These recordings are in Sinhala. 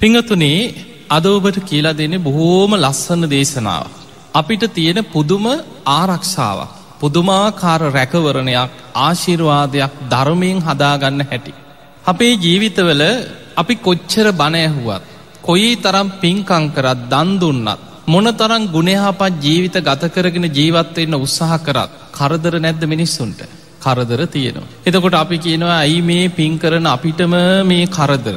පිංහතුනේ අදෝබට කියලා දෙන්නේ බොහෝම ලස්සන දේශනාව. අපිට තියෙන පුදුම ආරක්ෂාවක්. පුදුමාකාර රැකවරණයක් ආශිර්වාදයක් ධර්මයෙන් හදාගන්න හැටි. අපේ ජීවිතවල අපි කොච්චර බණයහුවත්. කොයි තරම් පින්කංකරත් දන්දුන්නත්. මොන තරම් ගුණහපත් ජීවිත ගත කරගෙන ජීවත්වවෙන්න උත්සාහ කරත් කරදර නැද්ද මිනිස්සුන්ට. කරදර තියෙනවා. එතකොට අපි කියනවා ඇයි මේ පින් කරන අපිටම මේ කරදර.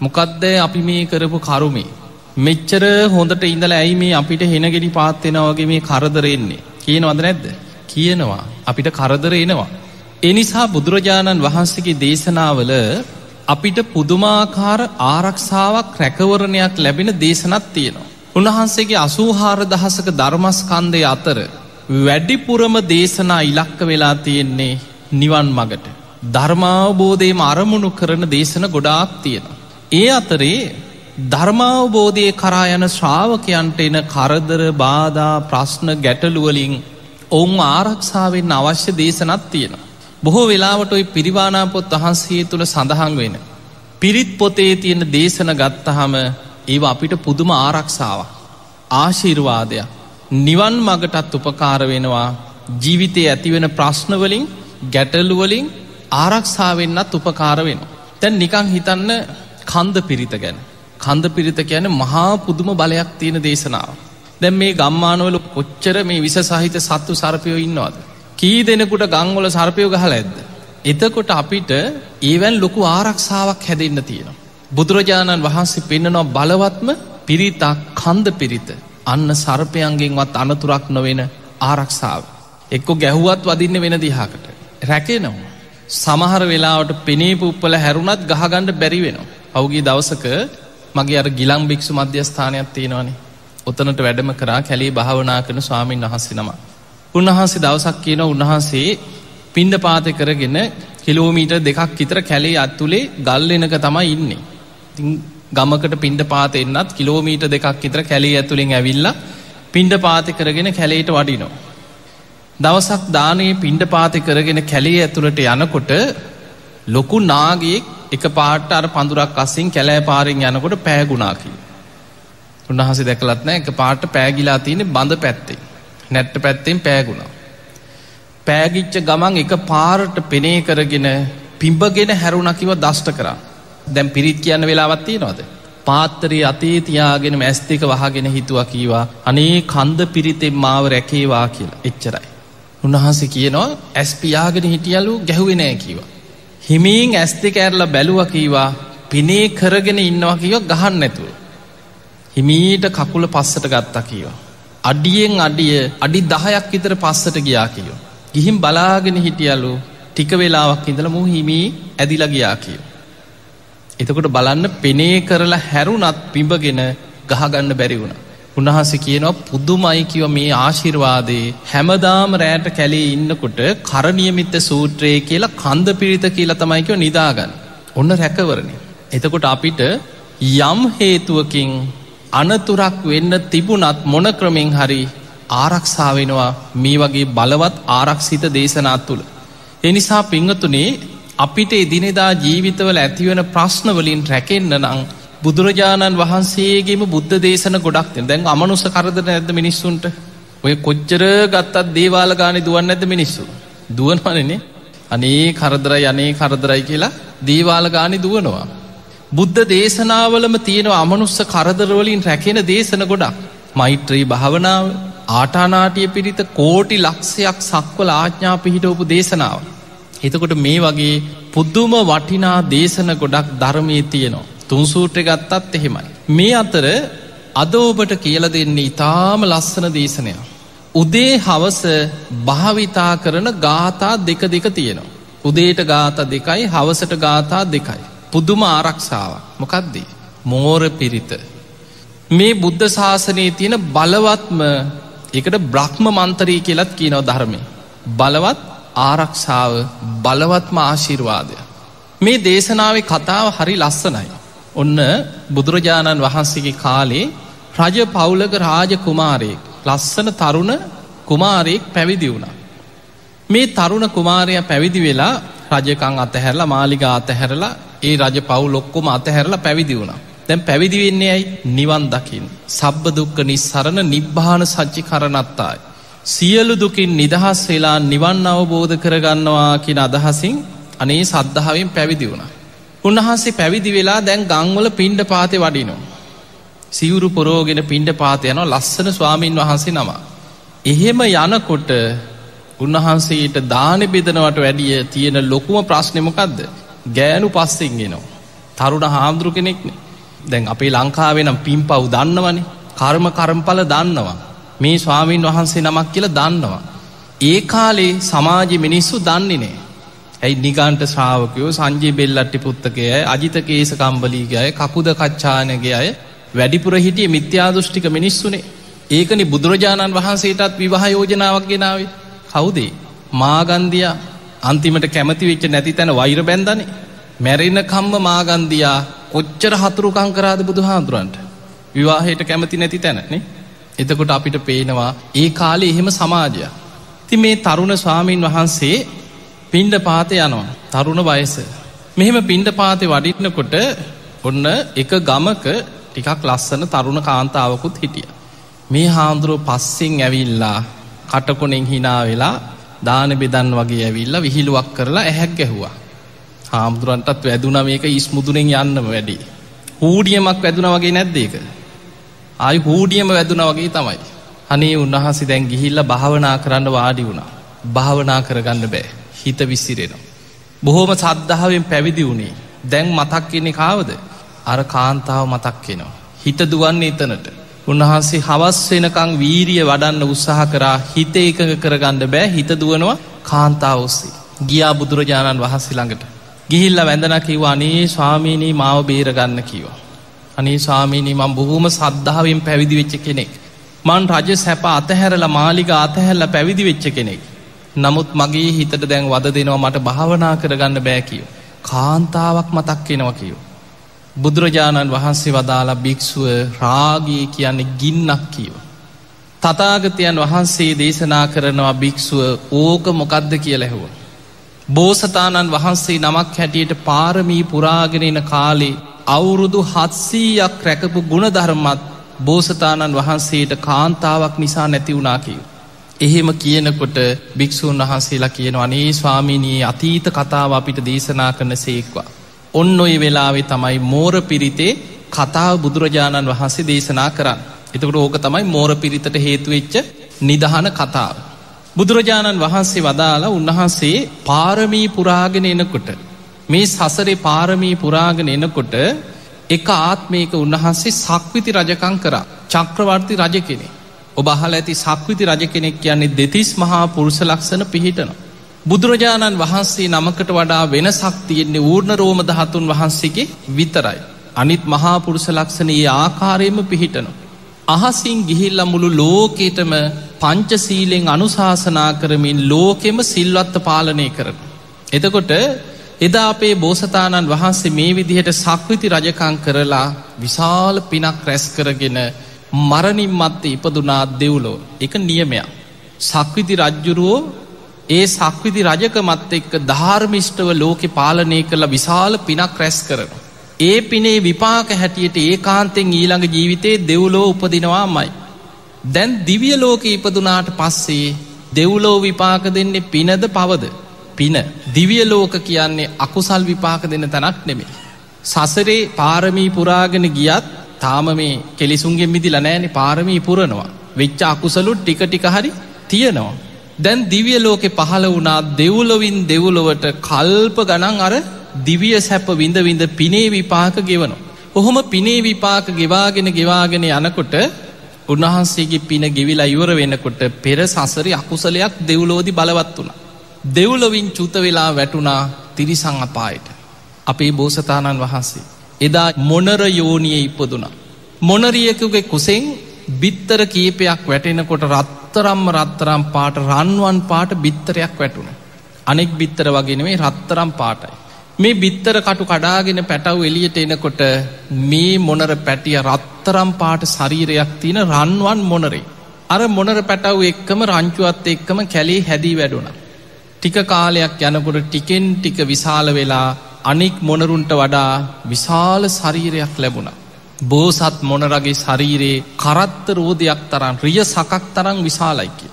මොකක්දෑ අපි මේ කරපු කරුමේ. මෙච්චර හොඳට ඉඳල ඇයි මේ අපිට හෙනගෙඩි පාත්වෙනවගේ මේ කරදරෙන්නේ. කියනවද නැද්ද. කියනවා අපිට කරදර එනවා. එනිසා බුදුරජාණන් වහන්සේගේ දේශනාවල අපිට පුදුමාකාර ආරක්ෂාවක් රැකවරණයක් ලැබෙන දේශනත් තියෙනවා. උන්වහන්සේගේ අසූහාර දහසක ධර්මස්කන්දය අතර වැඩිපුරම දේශනා ඉලක්ක වෙලා තියෙන්නේ නිවන් මගට. ධර්මාවබෝධයම අරමුණු කරන දේශන ගොඩාක් තියෙනවා. ඒ අතරේ ධර්මාවබෝධය කරා යන ශ්‍රාවකයන්ට එන කරදර බාධා ප්‍රශ්න ගැටලුවලින් ඔවුන් ආරක්ෂාවෙන් අවශ්‍ය දේශනත් තියෙන. බොහෝ වෙලාවට ඔයි පිරිවානාපොත් වහන්සේ තුළ සඳහන් වෙන. පිරිත් පොතේ තියෙන දේශන ගත්තහම ඒව අපිට පුදුම ආරක්ෂාවක්. ආශීර්වාදයක්. නිවන් මගටත් උපකාර වෙනවා ජීවිතය ඇතිවෙන ප්‍රශ්නවලින් ගැටලුවලින් ආරක්ෂාවෙන්න්නත් උපකාර වෙන. තැන් නිකං හිතන්න කන්ද පිරිත ගැන. කන්ද පිරිත කියන මහා පුදුම බලයක් තියෙන දේශනාව. දැම් මේ ගම්මානවල කොච්චර මේ විස සහිත සත්තු සර්පයෝ ඉන්නවාද. කී දෙනෙකුට ගංවල සර්පයෝ ගහල ඇද්ද. එතකොට අපිට ඒවැන් ලොකු ආරක්ෂාවක් හැදෙන්න්න තියෙනවා. බුදුරජාණන් වහන්සේ පෙන්න්නනවා බලවත්ම පිරිතා කන්ද පිරිත අන්න සර්පයන්ගෙන්වත් අනතුරක් නොවෙන ආරක්ෂාව. එක්කො ගැහුවත් වදින්න වෙන දිහාකට. රැකෙනවා. සමහර වෙලාවට පෙනේ පුප්පල හැරුණත් ගහගණ්ඩ බැරි වෙනවා. පෞගී දවසක මගේ අර ගිලම් භික්ෂු මධ්‍යස්ථානයක් තියෙනවානේ. ඔතනට වැඩම කරා කැලේ භාවනා කරන ස්වාමීන් වහන්සේ නම. උන්වහන්සේ දවසක් කියන උන්වහන්සේ පින්ඩ පාත කරගෙන කිලෝමීට දෙකක් විතර කැලේ අත්තුලේ ගල්ලෙනක තමයි ඉන්නේ. ගමකට පින්ඩ පාත එන්නත් කිලෝමීට දෙකක් විතර කැලේ ඇතුළින් ඇවිල්ල පින්ඩ පාති කරගෙන කැලේට වඩිනෝ. දවසක් දානයේ පින්ඩ පාති කරගෙන කැලේ ඇතුළට යනකොට ලොකු නාගයෙක් එක පාට අර පඳුරක් අසින් කැලෑ පාරෙන් යනකොට පෑගුණාකි. උන්වහස දැකලත්න එක පාට පෑගිලා තියෙන බඳ පැත්තේ. නැට්ට පැත්තෙන් පෑගුණා. පෑගිච්ච ගමන් එක පාරට පෙනේ කරගෙන පිම්බගෙන හැරුණකිව දෂ්ට කරා. දැම් පිරිත් කියන්න වෙලාවත්තිය නොද. පාත්තරයේ අතේ තියාගෙන මැස්තික වහගෙන හිතුව කීවා අනේ කන්ද පිරිතෙන් මාව රැකේවා කියලා එච්චරයි. උන්වහන්සේ කියනවා ඇස් පියාගෙන හිටියලු ගැහුවෙනෑ කිවා. හිමීන් ඇස් දෙක ඇරලා බැලුව කීවා පිනේ කරගෙන ඉන්නවා කියව ගහන්න නැතුව. හිමීට කකුල පස්සට ගත්තා කියවා. අඩියෙන් අඩිය අඩි දහයක් විතර පස්සට ගියා කියෝ. ගිහිම් බලාගෙන හිටියලු ටික වෙලාවක් ඉඳල මු හිමී ඇදිලා ගියා කියෝ. එතකොට බලන්න පෙනේ කරලා හැරුණත් පිඹගෙන ගහගන්න බැරි වුණ. උන්වහස කියනවා පුදුමයි කිව මේ ආශිර්වාදයේ හැමදාම රෑට කැලේ ඉන්නකොට කරනියමිත්ත සූත්‍රයේ කියලා කන්ද පිරිත කියලා තමයිකව නිදාගන්න. ඔන්න රැකවරණ. එතකොට අපිට යම් හේතුවකින් අනතුරක් වෙන්න තිබුණත් මොන ක්‍රමෙන් හරි ආරක්ෂාවෙනවා මේ වගේ බලවත් ආරක්ෂිත දේශනාත් තුළ. එනිසා පිංහතුනේ අපිට එදිනෙදා ජීවිතවල ඇතිවන ප්‍රශ්නවලින් රැකෙන්න්න නං බුදුරජාණන් වහන්සේගේම බුද්ධ දේශන ගොඩක් දැන් අමනුස කරදර ඇද මිනිස්සුන්ට ඔය කොච්චර ගත්තත් දේවාල ගානි දුවන්න ඇද මිනිස්සු. දුවනවනනේ අනේ කරදරයි යනේ කරදරයි කියලා දේවාල ගානි දුවනවා. බුද්ධ දේශනාවලම තියෙන අමනුස්ස කරදරවලින් රැකෙන දේශන ගොඩක් මෛත්‍රී භාවනාව ආටානාටිය පිරිත කෝටි ලක්ෂයක් සක්වල ආඥා පිහිටවපු දේශනාව. එතකොට මේ වගේ පුද්දුම වටිනා දේශන ගොඩක් ධර්මය තියෙනවා. තුන්සූට්‍ර ගත්තත් එහෙමයි. මේ අතර අදෝබට කියල දෙන්නේ ඉතාම ලස්සන දේශනයක්. උදේ හවස භාවිතා කරන ගාථා දෙක දෙක තියෙනවා. උදේට ගාථ දෙකයි හවසට ගාථා දෙකයි. පුදුම ආරක්ෂාවක් මොකක්දී. මෝර පිරිත. මේ බුද්ධ ශාසනයේ තියෙන බලවත්ම එකට බ්‍රහ්ම මන්තරී කියලත් කියනව ධර්මය. බලවත් ආරක්ෂාව බලවත්ම ආශිර්වාදය. මේ දේශනාව කතාව හරි ලස්සනයි. ඔන්න බුදුරජාණන් වහන්සේගේ කාලේ රජ පවුලක රාජ කුමාරයෙක් ලස්සන තරුණ කුමාරයෙක් පැවිදි වුණ. මේ තරුණ කුමාරය පැවිදි වෙලා රජකං අතහැරලා මාලිගා අතහැරලා ඒ රජ පවුලොක්කොම අතහැරලා පැවිදි වුණ. දැන් පැවිදි වෙන්නේ ඇයි නිවන් දකිින්. සබ්බ දුක්ක නිස්සරණ නිබ්භාන සච්චි කරනත්තායි. සියලු දුකින් නිදහස් වෙලා නිවන් අවබෝධ කරගන්නවා කියන අදහසින් අනේ සද්ධාවෙන් පැවිදි වුණ. උන්වහන්සේ පැවිදි වෙලා දැන් ගංවල පින්ඩ පාතය වඩිනෝ. සිවුරු පොරෝගෙන පින්ඩ පාතයන ලස්සන ස්වාමීන් වහන්සේ නම. එහෙම යනකොට උන්වහන්සේට දාන බෙදනවට වැඩිය තියෙන ලොකුම ප්‍රශ්නමකක්ද ගෑනු පස්සෙන්ගෙනවා. තරුණ හාමුදුරු කෙනෙක්න දැන් අපේ ලංකාවෙනම් පින් පව් දන්නවනේ කර්ම කරම්පල දන්නවා. මේ ස්වාමීන් වහන්සේ නමක් කියල දන්නවා. ඒ කාලේ සමාජ මිනිස්සු දන්නේ නෑ. ඇයි නිගන්ට ශ්‍රාවකයෝ සංජී බෙල්ලට්ටි පුත්තකය අජිත කේස කම්බලීගය කකුද කච්ඡානගේ අය වැඩිපුර හිටිය මිත්‍යාදෘෂ්ටික මිනිස්සුනේ. ඒකනි බුදුරජාණන් වහන්සේටත් විවාහ යෝජනාවක් ගෙනාවේ. කවුදේ මාගන්දිය. අන්තිමට කැමති වෙච්ච නැති තැන වෛර බැන්දනේ. මැරෙන කම්ම මාගන්දයා කොච්චර හතුරුකං කරාද බුදු හාදුරන්ට විවාහයට කැමති නැති තැනනේ. එතකොට අපිට පේනවා ඒ කාලේ එහෙම සමාජය ති මේ තරුණ ස්වාමීන් වහන්සේ පින්ඩ පාත යනවා. තරුණ වයස. මෙහෙම පින්ඩ පාතය වඩිටනකොට ඔන්න එක ගමක ටිකක් ලස්සන තරුණ කාන්තාවකුත් හිටිය. මේ හාමුදුරුව පස්සෙන් ඇවිල්ලා කටකොනෙන් හිනා වෙලා දාන බෙදන් වගේ ඇවිල්ලා විහිළුවක් කරලා ඇහැක් ගැහුවා. හාමුදුරන්ටත් වැදුන මේක ඉස්මුදුනෙන් යන්නම වැඩි. හූඩියමක් වැදුන වගේ නැද්දේක ආයි හූඩියම වැදුන වගේ තමයි. අනේ උන්වහන්සේ දැන් ගිහිල්ල භාවනා කරන්න වාඩි වුණා. භාවනා කරගන්න බෑ. හිත විස්සිරෙනවා බොහෝම සද්ධාවෙන් පැවිදි වුණේ. දැන් මතක් කෙනෙ කාවද? අර කාන්තාව මතක් කෙනවා හිත දුවන්නේ එතනට. උන්වහන්සේ හවස් වෙනකං වීරිය වඩන්න උත්සාහ කරා හිත එකඟ කරගන්න බෑ. හිත දුවනවා කාන්තාව ඔස්සේ. ගියා බුදුරජාණන් වහන්සේ ළඟට. ගිහිල්ල වැඳන කිව අනේ ස්වාමීනී මාව බේරගන්න කිවා අනේ ස්වාමීනී මං බොහෝම සද්ධාවෙන් පැවිදි වෙච්ච කෙනෙක්. මන් රජ සැප අතහැරල මාලික අතහැල්ල පැවිදි වෙච්ච කෙනෙක්. නමුත් මගේ හිතට දැන් වද දෙනවා මට භාවනා කරගන්න බෑ කියෝ කාන්තාවක් මතක් කෙනවා කියෝ බුදුරජාණන් වහන්සේ වදාලා භික්‍ෂුව රාගී කියන්නේ ගින්නක් කියව. තතාගතයන් වහන්සේ දේශනා කරනවා භික්‍ෂුව ඕක මොකක්ද කිය ලැහුව. බෝසතාණන් වහන්සේ නමක් හැටියට පාරමී පුරාගෙනෙන කාලේ අවුරුදු හත්සීයක් රැකපු ගුණධර්මත් බෝසතාණන් වහන්සේට කාන්තාවක් නිසා නැති වුණා කියව. එහෙම කියනකොට භික්‍ෂූන් වහන්සේලා කියන අනේ ස්වාමිනී අතීත කතාව අපිට දේශනා කරන සේක්වා. ඔන්න ඔය වෙලාවෙ තමයි මෝර පිරිතේ කතාව බුදුරජාණන් වහන්සේ දේශනා කරන්න. එතකට ඕක තමයි මෝර පිරිතට හේතුවෙච්ච නිදහන කතාව. බුදුරජාණන් වහන්සේ වදාලා උන්වහන්සේ පාරමී පුරාගෙන එනකොට. මේ සසරේ පාරමී පුරාගෙන එනකොට එක ආත්මයක උන්වහන්සේ සක්විති රජකං කරා චක්‍රවර්ති රජ කෙනෙ. ඔබ අහල ඇති සක්විති රජ කෙනෙක් කියන්නේ දෙතිස් මහා පුරුෂ ලක්ෂණ පිහිටනවා. බුදුරජාණන් වහන්සේ නමකට වඩා වෙනසක් තියෙන්නේ ඌර්ණ රෝම දහතුන් වහන්සේගේ විතරයි. අනිත් මහාපුරුෂ ලක්ෂණයේ ආකාරයම පිහිටනු. අහසින් ගිහිල්ල මුළු ලෝකේටම පංචසීලෙන් අනුශාසනා කරමින් ලෝකෙම සිල්වත්ත පාලනය කරන. එතකොට එදා අපේ බෝසතාණන් වහන්සේ මේ විදිහට සක්විති රජකං කරලා විශාල පිනක් රැස් කරගෙන මරණින් මත්තේ ඉපදුනා දෙව්ලෝ එක නියමයක්. සක්විති රජ්ජුරුවෝ ඒ සක්විති රජකමත් එක්ක ධාර්මිෂ්ටව ලෝකෙ පාලනය කළ විශාල පිනක් රැස් කරන. ඒ පිනේ විපාක හැටියට ඒ කාන්තෙන් ඊළඟ ජීවිතයේ දෙව්ලෝ උපදිනවා මයි. දැන් දිවිය ලෝක ඉපදුනාට පස්සේ දෙව්ලෝ විපාක දෙන්නේ පිනද පවද. පින දිවිය ලෝක කියන්නේ අකුසල් විපාක දෙන්න තැනක් නෙමේ. සසරේ පාරමී පුරාගෙන ගියත් තාම මේ කෙලිසුන්ගෙන් මිදි ලනෑනෙ පාරමී පුරනවා. වෙච්ච අකුසලුත් ටික ටික හරි තියෙනවා. දැන් දිවිය ලෝකෙ පහළ වුණා දෙව්ලොවින් දෙව්ලොවට කල්ප ගණන් අර දිවිය සැප විඳ විඳ පිනේ විපාක ගෙවනවා. ඔහොම පිනේ විපාක ගෙවාගෙන ගෙවාගෙන යනකොට උන්වහන්සේගේ පින ගෙවිලා ඉවර වෙනකොට පෙර සසරි අකුසලයක් දෙව්ලෝදි බලවත් වුණ. දෙව්ලොවින් චුත වෙලා වැටුණා තිරිසං අපායට. අපේ බෝසතාණන් වහන්සේ. එදා මොනර යෝනිය ඉපදුනා. මොනරියකුගේ කුසෙන් බිත්තර කීපයක් වැටෙනකොට රත්තරම්ම රත්තරම් පාට රන්වන් පාට බිත්තරයක් වැටුණ. අනෙක් බිත්තර වගෙනවේ රත්තරම් පාටයි. මේ බිත්තර කටු කඩාගෙන පැටව් එලියට එනකොට මේ මොනර පැටිය රත්තරම් පාට ශරීරයක් තියෙන රන්වන් මොනරේ. අර මොනර පැටව් එක්කම රංචුවත් එක්කම කැලේ හැදී වැඩුණ. ටික කාලයක් යනකොට ටිකෙන් ටික විශාල වෙලා අනික් මොනරුන්ට වඩා විශාල ශරීරයක් ලැබුණ. බෝසත් මොනරගේ ශරීරයේ කරත්ත රෝධයක් තරන් රිය සකක් තරං විශාලයිකි.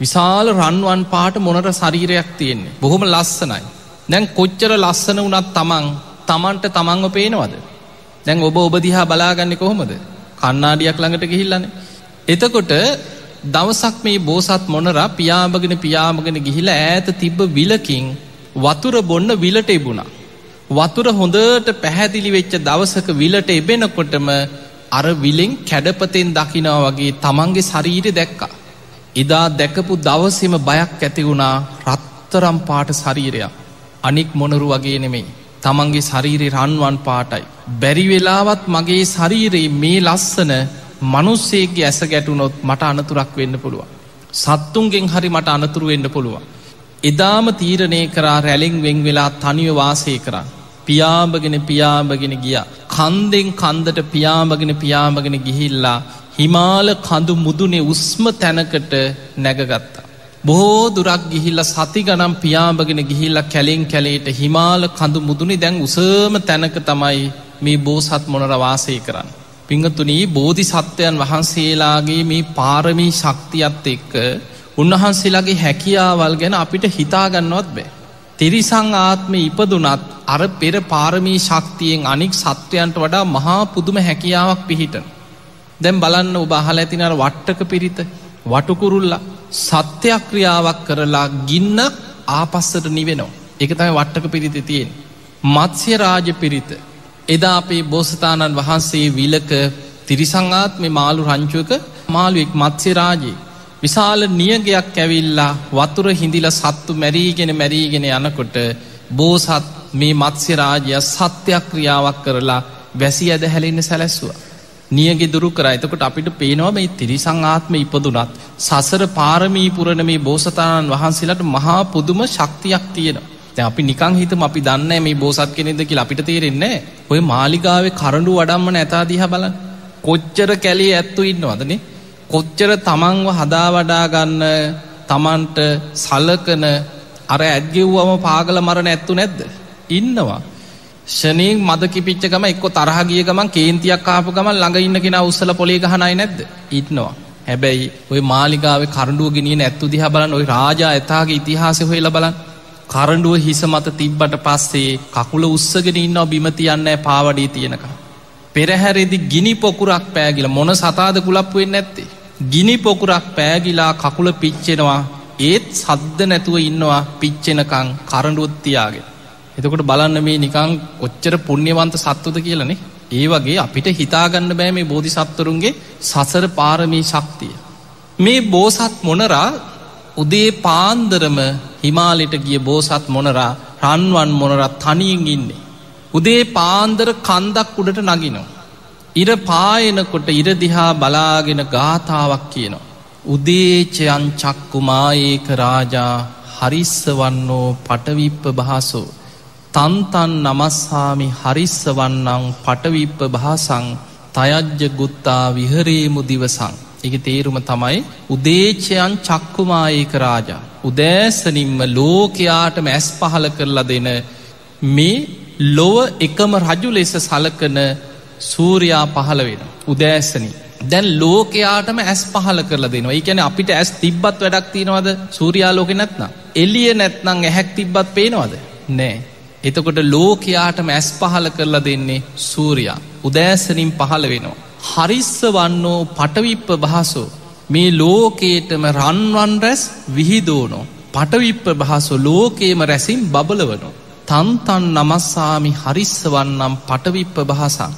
විශාල රන්වන් පාට මොනර ශරීරයක් තියෙන්නේ බොහොම ලස්සනයි. දැන් කොච්චර ලස්සන වනත් තමන් තමන්ට තමන්ව පේනවද. දැන් ඔබ ඔබදිහා බලාගන්න කොහොමද කන්නාඩියක් ළඟට ගිහිල්ලන. එතකොට දවසක් මේ බෝසත් මොනරා පියාමගෙන පියාමගෙන ගිහිල ඈත තිබ්බ විලකින් වතුර බොන්න විලට එබුණා. වතුර හොඳට පැහැදිලි වෙච්ච දවසක විලට එබෙනකොටම අර විලෙන් කැඩපතෙන් දකිනා වගේ තමන්ගේ ශරීරය දැක්කා. එදා දැකපු දවසම බයක් ඇතිවුණා රත්තරම් පාට ශරීරයක්. අනික් මොනරු වගේ නෙමෙයි. තමන්ගේ ශරීරි රන්වන් පාටයි. බැරි වෙලාවත් මගේ ශරීරයේ මේ ලස්සන මනුස්සේගේ ඇස ගැටුනොත් මට අනතුරක් වෙන්න පුළුවන්. සත්තුන්ගෙන් හරි මට අනතුරු වෙන්න පුළුවන්. එදාම තීරණය කරා රැලිං වෙන් වෙලා තනිව වාසය කරන්න. පියාඹගෙන පියාඹගෙන ගිය. කන්දෙන් කන්දට පියාඹගෙන පියාඹගෙන ගිහිල්ලා හිමාල කඳු මුදුනේ උස්ම තැනකට නැගගත්තා. බොහෝ දුරක් ගිහිල්ල සති ගනම් පියාඹගෙන ගිහිල්ල කැලෙන් කැලේට හිමාල කඳු මුදුනි දැන් උසම තැනක තමයි මේ බෝසත් මොනර වාසය කරන්න. පිංහතුනී බෝධි සත්වයන් වහන්සේලාගේ මේ පාරමී ශක්තියත් එක්ක උන්වහන්සේලාගේ හැකියාවල් ගැන අපිට හිතාගන්නවත් බෑ. තිරිසං ආත්ම ඉපදුනත් අර පෙර පාරමී ශක්තියෙන් අනික් සත්වයන්ට වඩා මහා පුදුම හැකියාවක් පිහිට. දැම් බලන්න ඔබහල ඇතිනර වට්ටක පිරිත වටුකුරුල්ලා සත්‍යක්‍රියාවක් කරලා ගින්න ආපස්සට නිවෙනවා. එක තමයි වට්ටක පිරිත තියෙන්. මත්ස්‍ය රාජ පිරිත. එදා අපේ බෝසතාණන් වහන්සේ විලක තිරිසංආත් මේ මාළු රංචුවක මාළුවෙක් මත්ස්‍ය රාජයේ. විශාල නියගයක් ඇවිල්ලා වතුර හිඳිල සත්තු මැරීගෙන මැරීගෙන යනකොට බෝසත් මේ මත්ස්‍ය රාජය සත්‍යක්‍රියාවක් කරලා වැසි ඇද හැලෙන්න සැලැස්වා. නියගේ දුරු කර එතකොට අපිට පේනවා මේ තිරිසං ආත්ම ඉපදුනත් සසර පාරමී පුරණ මේ බෝසතාණන් වහන්සේලට මහා පුදුම ශක්තියක් තියෙන. අපි නිකං හිතම අපි දන්න මේ බෝසත් කෙනෙද කියල අපිට තේරෙන්නේ ඔය මාලිගාවේ කරඩු වඩම්මන ඇතාදිහ බලන් කොච්චර කැලේ ඇත්තු ඉන්නවදනේ කොච්චර තමන්ව හදා වඩාගන්න තමන්ට සලකන අර ඇත්ගෙව්වම පාගල මරණ ඇත්තු නැද්ද? ඉන්නවා. ෂනීන් මද කිපිච්ච ගම එක්කො තරහගිය ගමන් කේන්තියක් ආපු ගමන් ළඟ ඉන්න කෙන උස්සල පොලේ ගහනයි නැද්ද? ඉන්නවා. හැබැයි ඔය මාලිගාව කරඩුව ගෙනිය ඇත්තු දිහ බලන් ඔයි රාජා ඇතාගේ ඉතිහාස හොයල බලන් කරඩුව හිස මත තිබ්බට පස්සේ කකුල උත්සගෙන ඉන්න බිමතියන්න පාවඩී තියෙනක. පෙරහැරෙදි ගිනි පොකුරක් පෑගිල මොන සතාද කුලප්පුුවෙන් නැත්තේ. ගිනි පොකුරක් පෑගිලා කකුල පිච්චෙනවා ඒත් සද්ද නැතුව ඉන්නවා පිච්චෙනකං කරඩුවත්තියාගේ. එතකොට බලන්න මේ නිකං ඔච්චර පුුණ්්‍යවන්ත සත්තුද කියලනේ ඒ වගේ අපිට හිතාගන්න බෑ මේ බෝධි සත්වරුන්ගේ සසර පාරමී ශක්තිය. මේ බෝසත් මොනරා උදේ පාන්දරම හිමාලිට ගිය බෝසත් මොනරා රන්වන් මොනරත් තනියෙන් ඉන්නේ. උදේ පාන්දර කන්දක් උඩට නගිනවා. ඉර පායනකොට ඉරදිහා බලාගෙන ගාථාවක් කියනවා. උදේචයන් චක්කුමාඒක රාජා හරිස්ස වන්නෝ පටවිප්ප භාසෝ තන්තන් නමස්හාමි හරිස්ස වන්නං පටවිප්ප භාසං තයජ්ජ ගුත්තා විහරේමු දිවසං. එක තේරුම තමයි උදේචයන් චක්කුමාඒක රාජා. උදෑසනින්ම ලෝකයාටම ඇස් පහල කරලා දෙන මේ ලොව එකම රජු ලෙස සලකන සූරයා පහළ වෙන. උදෑසනි. දැන් ලෝකයාටම ඇස් පහල කරලා දෙනවා ඒකැන අපිට ඇස් තිබ්බත් වැඩක් තියෙනවද සූරයා ලෝක නැත්නම්. එල්ලිය නැත්නං ඇහැක් තිබ්බත් පේනවද. නෑ. එතකොට ලෝකයාටම ඇස් පහල කරලා දෙන්නේ සූරයා උදෑසනින් පහළ වෙනවා. හරිස්ස වන්නෝ පටවිප්ප භාසෝ මේ ලෝකේටම රන්වන් රැස් විහිදෝනෝ පටවිප්ප භාසෝ ලෝකේම රැසින් බබලවනෝ. තන්තන් නමස්සාමි හරිස්ස වන්නම් පටවිප්ප භාසං.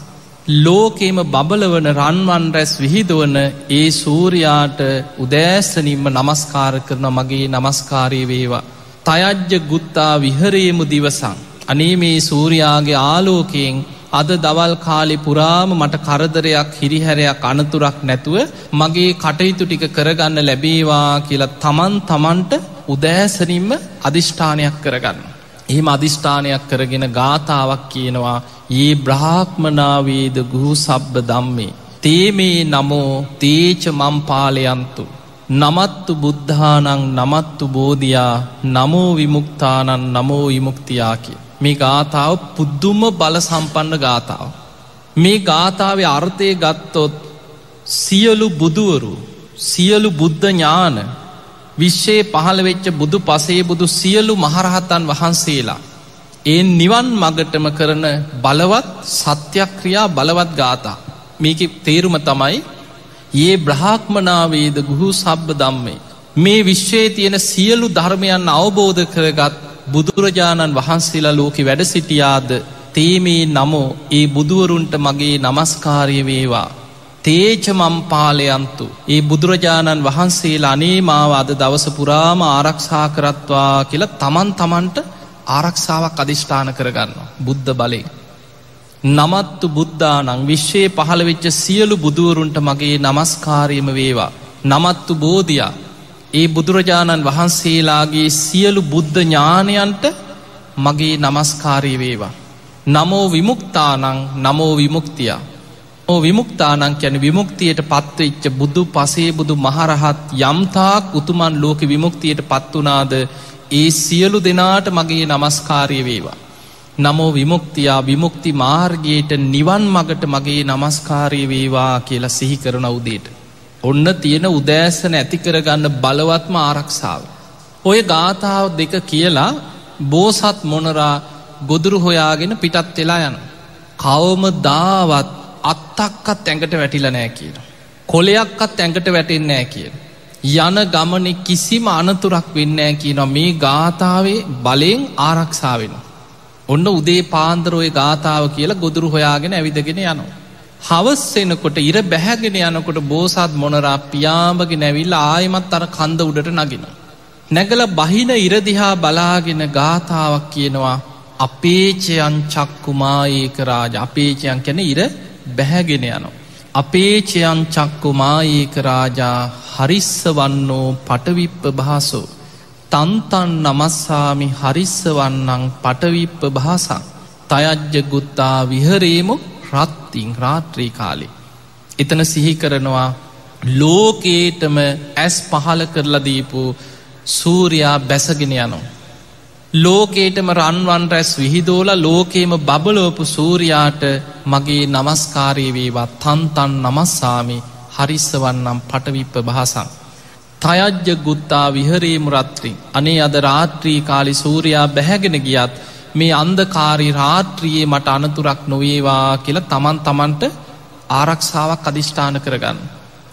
ලෝකේම බබලවන රන්වන් රැස් විහිදුවන ඒ සූරයාට උදෑසනින්ම නමස්කාර කරන මගේ නමස්කාරය වේවා. තයජ්ජ ගුත්තා විහරේමු දිවසං. අනේ මේ සූරයාගේ ආලෝකයෙන් අද දවල් කාලෙ පුරාම මට කරදරයක් හිරිහැරයක් අනතුරක් නැතුව මගේ කටයුතු ටික කරගන්න ලැබේවා කියලා තමන් තමන්ට උදෑසනින්ම අධිෂ්ඨානයක් කරගන්න. එහෙම අධිෂ්ඨානයක් කරගෙන ගාථාවක් කියනවා ඒ බ්‍රහ්මනාවේද ගුහු සබ්බ දම්මේ. තේමේ නමෝ තේච මම්පාලයන්තු. නමත්තු බුද්ධානං නමත්තු බෝධයා නමෝ විමුක්තානන් නමෝ විමුක්තියා කිය. මේ ගාථාව පුද්දුම බල සම්පන්න ගාථාව. මේ ගාථාව අර්ථය ගත්තොත් සියලු බුදුවරු සියලු බුද්ධ ඥාන විශ්ෂයේ පහළ වෙච්ච බුදු පසේ බුදු සියලු මහරහතන් වහන්සේලා. ඒ නිවන් මගටම කරන බලවත් සත්‍යක්‍රියා බලවත් ගාථා. මේක තේරුම තමයි ඒ බ්‍රහාක්මනාවේද ගුහු සබ්බ දම්මේ. මේ විශ්වයේ තියෙන සියලු ධර්මයන් අවබෝධ කරගත් බුදුරජාණන් වහන්සේලා ලෝකෙ වැඩ සිටියාද තේමේ නමෝ ඒ බුදුවරුන්ට මගේ නමස්කාරය වේවා. තේචමම්පාලයන්තු ඒ බුදුරජාණන් වහන්සේලා අනේ මාව අද දවස පුරාම ආරක්ෂා කරත්වා කියලා තමන් තමන්ට ආරක්ෂාවක් අධිෂ්ඨාන කරගන්න බුද්ධ බලය. නමත්තු බුද්ධානං විශ්වයේ පහළවෙච්ච සියලු බුදුවරුන්ට මගේ නමස්කාරයම වේවා. නමත්තු බෝධයා ඒ බුදුරජාණන් වහන්සේලාගේ සියලු බුද්ධ ඥානයන්ට මගේ නමස්කාරය වේවා. නමෝ විමුක්තානං නමෝ විමුක්තියා. ඕ විමුක්තානං යැන විමුක්තියට පත්වෙච්ච බුදු පසේ බුදු මහරහත් යම්තාක් උතුමන් ලෝක විමුක්තියට පත්වනාද ඒ සියලු දෙනාට මගේ නමස්කාරය වේවා. නමෝ විමුක්තියා විමුක්ති මාර්ගයට නිවන් මගට මගේ නමස්කාරය වේවා කියලා සිහි කරන උදේට. ඔන්න තියෙන උදෑසන ඇතිකරගන්න බලවත්ම ආරක්ෂාව. ඔය ගාථාව දෙක කියලා බෝසත් මොනරා ගොදුරු හොයාගෙන පිටත් වෙලා යන. කවම දාවත් අත්තක්කත් ඇඟට වැටිල නෑ කියන. කොලයක්කත් ඇඟට වැටෙන්නෑ කියන. යන ගමනෙ කිසිම අනතුරක් වෙන්නෑ කියන මේ ගාථාවේ බලයෙන් ආරක්ෂාවෙන. ඔන්න උදේ පාන්දරෝය ගාථාව කියලා ගොදුරු හොයාගෙන ඇවිදගෙන යනවා. හවස් එනකොට ඉර බැහැගෙන යනකොට බෝසත් මොනරා පියාඹගෙන ඇවිල්ල ආයමත් අර කන්ද උඩට නගෙන. නැගල බහින ඉරදිහා බලාගෙන ගාථාවක් කියනවා අපේචයන් චක්කුමාඒක රාජ අපේචයන් කැන ඉර බැහැගෙන යනවා. අපේචයන් චක්කුමාඒක රාජා හරිස්ස වන්නෝ පටවිප්ප භාසෝ. තන්තන් නමස්සාමි හරිස්ස වන්නං පටවිප්ප භාසං. තයජ්ජ ගුත්තා විහරේමු රත්තිං රාත්‍රී කාලේ. එතන සිහි කරනවා ලෝකේටම ඇස් පහල කරලා දීපු සූරයා බැසගෙන යනවා. ලෝකේටම රන්වන් රැස් විහිදෝල ලෝකේම බබලෝපු සූරයාට මගේ නමස්කාරය වේවා තන්තන් නමස්සාමි හරිස්සවන්නම් පටවිප්ප භාසං. තයජ්‍ය ගුත්තා විහරේමු රත්‍රී අනේ අද රාත්‍රී කාලි සූරයා බැහැගෙන ගියත් මේ අන්දකාරි රාත්‍රියයේ මට අනතුරක් නොවේවා කියලා තමන් තමන්ට ආරක්ෂාවක් අධිෂ්ඨාන කරගන්න.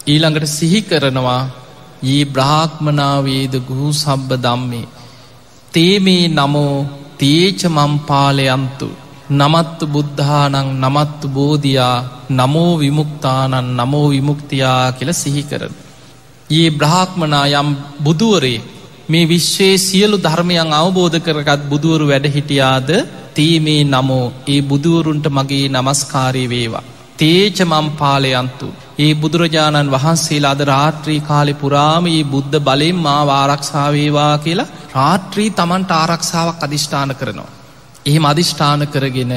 ඊළඟට සිහි කරනවා ඒ බ්‍රාහ්මනාවේද ගුහු සබ්බ දම්මේ. තේමේ නමෝ තේච මම්පාලයන්තු නමත්තු බුද්ධානං නමත්තු බෝධයා නමෝ විමුක්තානන් නමෝ විමුක්තියා කියල සිහි කරන. ඒ බ්‍රහ්මනා යම් බුදුවරේ මේ විශ්වයේ සියලු ධර්මයන් අවබෝධ කරගත් බුදුවරු වැඩ හිටියාද තීමේ නමෝ ඒ බුදුවරුන්ට මගේ නමස්කාරය වේවා. තේච මම්පාලයන්තු ඒ බුදුරජාණන් වහන්සේලා අද රාත්‍රී කාලෙ පුරාම ඒ බුද්ධ බලෙන් මා වාරක්ෂාවේවා කියලා රාත්‍රී තමන්ට ආරක්ෂාවක් අධිෂ්ඨාන කරනවා. එහෙම අධිෂ්ඨාන කරගෙන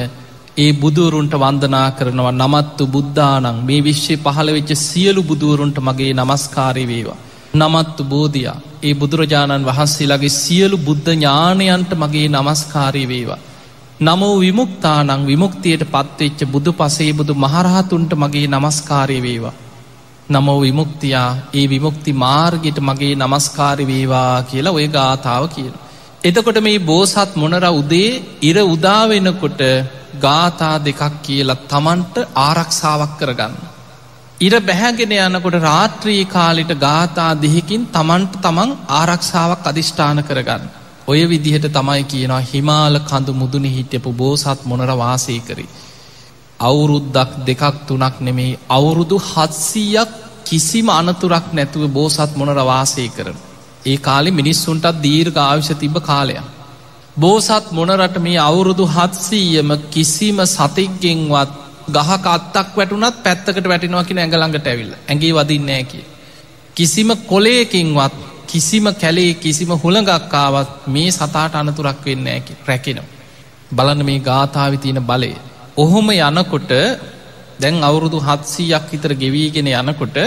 ඒ බුදුවරුන්ට වන්දනා කරනවා නමත්තු බුද්ධානං මේ විශ්වය පහළ වෙච්ච සියලු බුදුවරුන්ට මගේ නමස්කාරය වේවා. නමත්තු බෝධයා ඒ බුදුරජාණන් වහන්සේලාගේ සියලු බුද්ධ ඥානයන්ට මගේ නමස්කාරී වේවා. නමෝ විමුක්තානං විමුක්තියට පත්වෙච්ච බුදු පසේ බුදු මහරහතුන්ට මගේ නමස්කාරය වේවා. නමෝ විමුක්තියා ඒ විමුක්ති මාර්ගයට මගේ නමස්කාරි වේවා කියලා ඔය ගාථාව කියන. එතකොට මේ බෝසත් මොනර උදේ ඉර උදාවෙනකොට ගාථා දෙකක් කියලා තමන්ට ආරක්ෂාවක් කරගන්න. ඉර බැහැගෙන යනකොට රාත්‍රී කාලිට ගාථා දෙහිකින් තමන්ට තමන් ආරක්ෂාවක් අධිෂ්ඨාන කරගන්න. ඔය විදිහට තමයි කියනවා හිමාල කඳු මුදුනි හිටපු බෝසත් මොනර වාසය කරී. අවුරුද්දක් දෙකක් තුනක් නෙමේ අවුරුදු හත්සීයක් කිසිම අනතුරක් නැතුව බෝසත් මොනර වාසය කරන. ඒ කාලෙ මිනිස්සුන්ටත් දීර්ඝ ආවිශ තිබ කාලයක්. බෝසත් මොනරට මේ අවුරුදු හත්සීයම කිසිම සතික්ගෙන්වත් ගහක අත්තක් වැටුනත් පැත්තකට වැටිනවාකින ඇඟළඟට ඇවිල්ල ඇගේ වදින්නෑ කිය. කිසිම කොලයකින්වත් කිසිම කැලේ කිසිම හුළඟක්කාවත් මේ සතාට අනතුරක් වෙන්න ඇකි රැකෙනවා. බලන්න මේ ගාථාවි තියෙන බලය. ඔහොම යනකොට දැන් අවුරුදු හත්සීයක් විතර ගෙවීගෙන යනකොට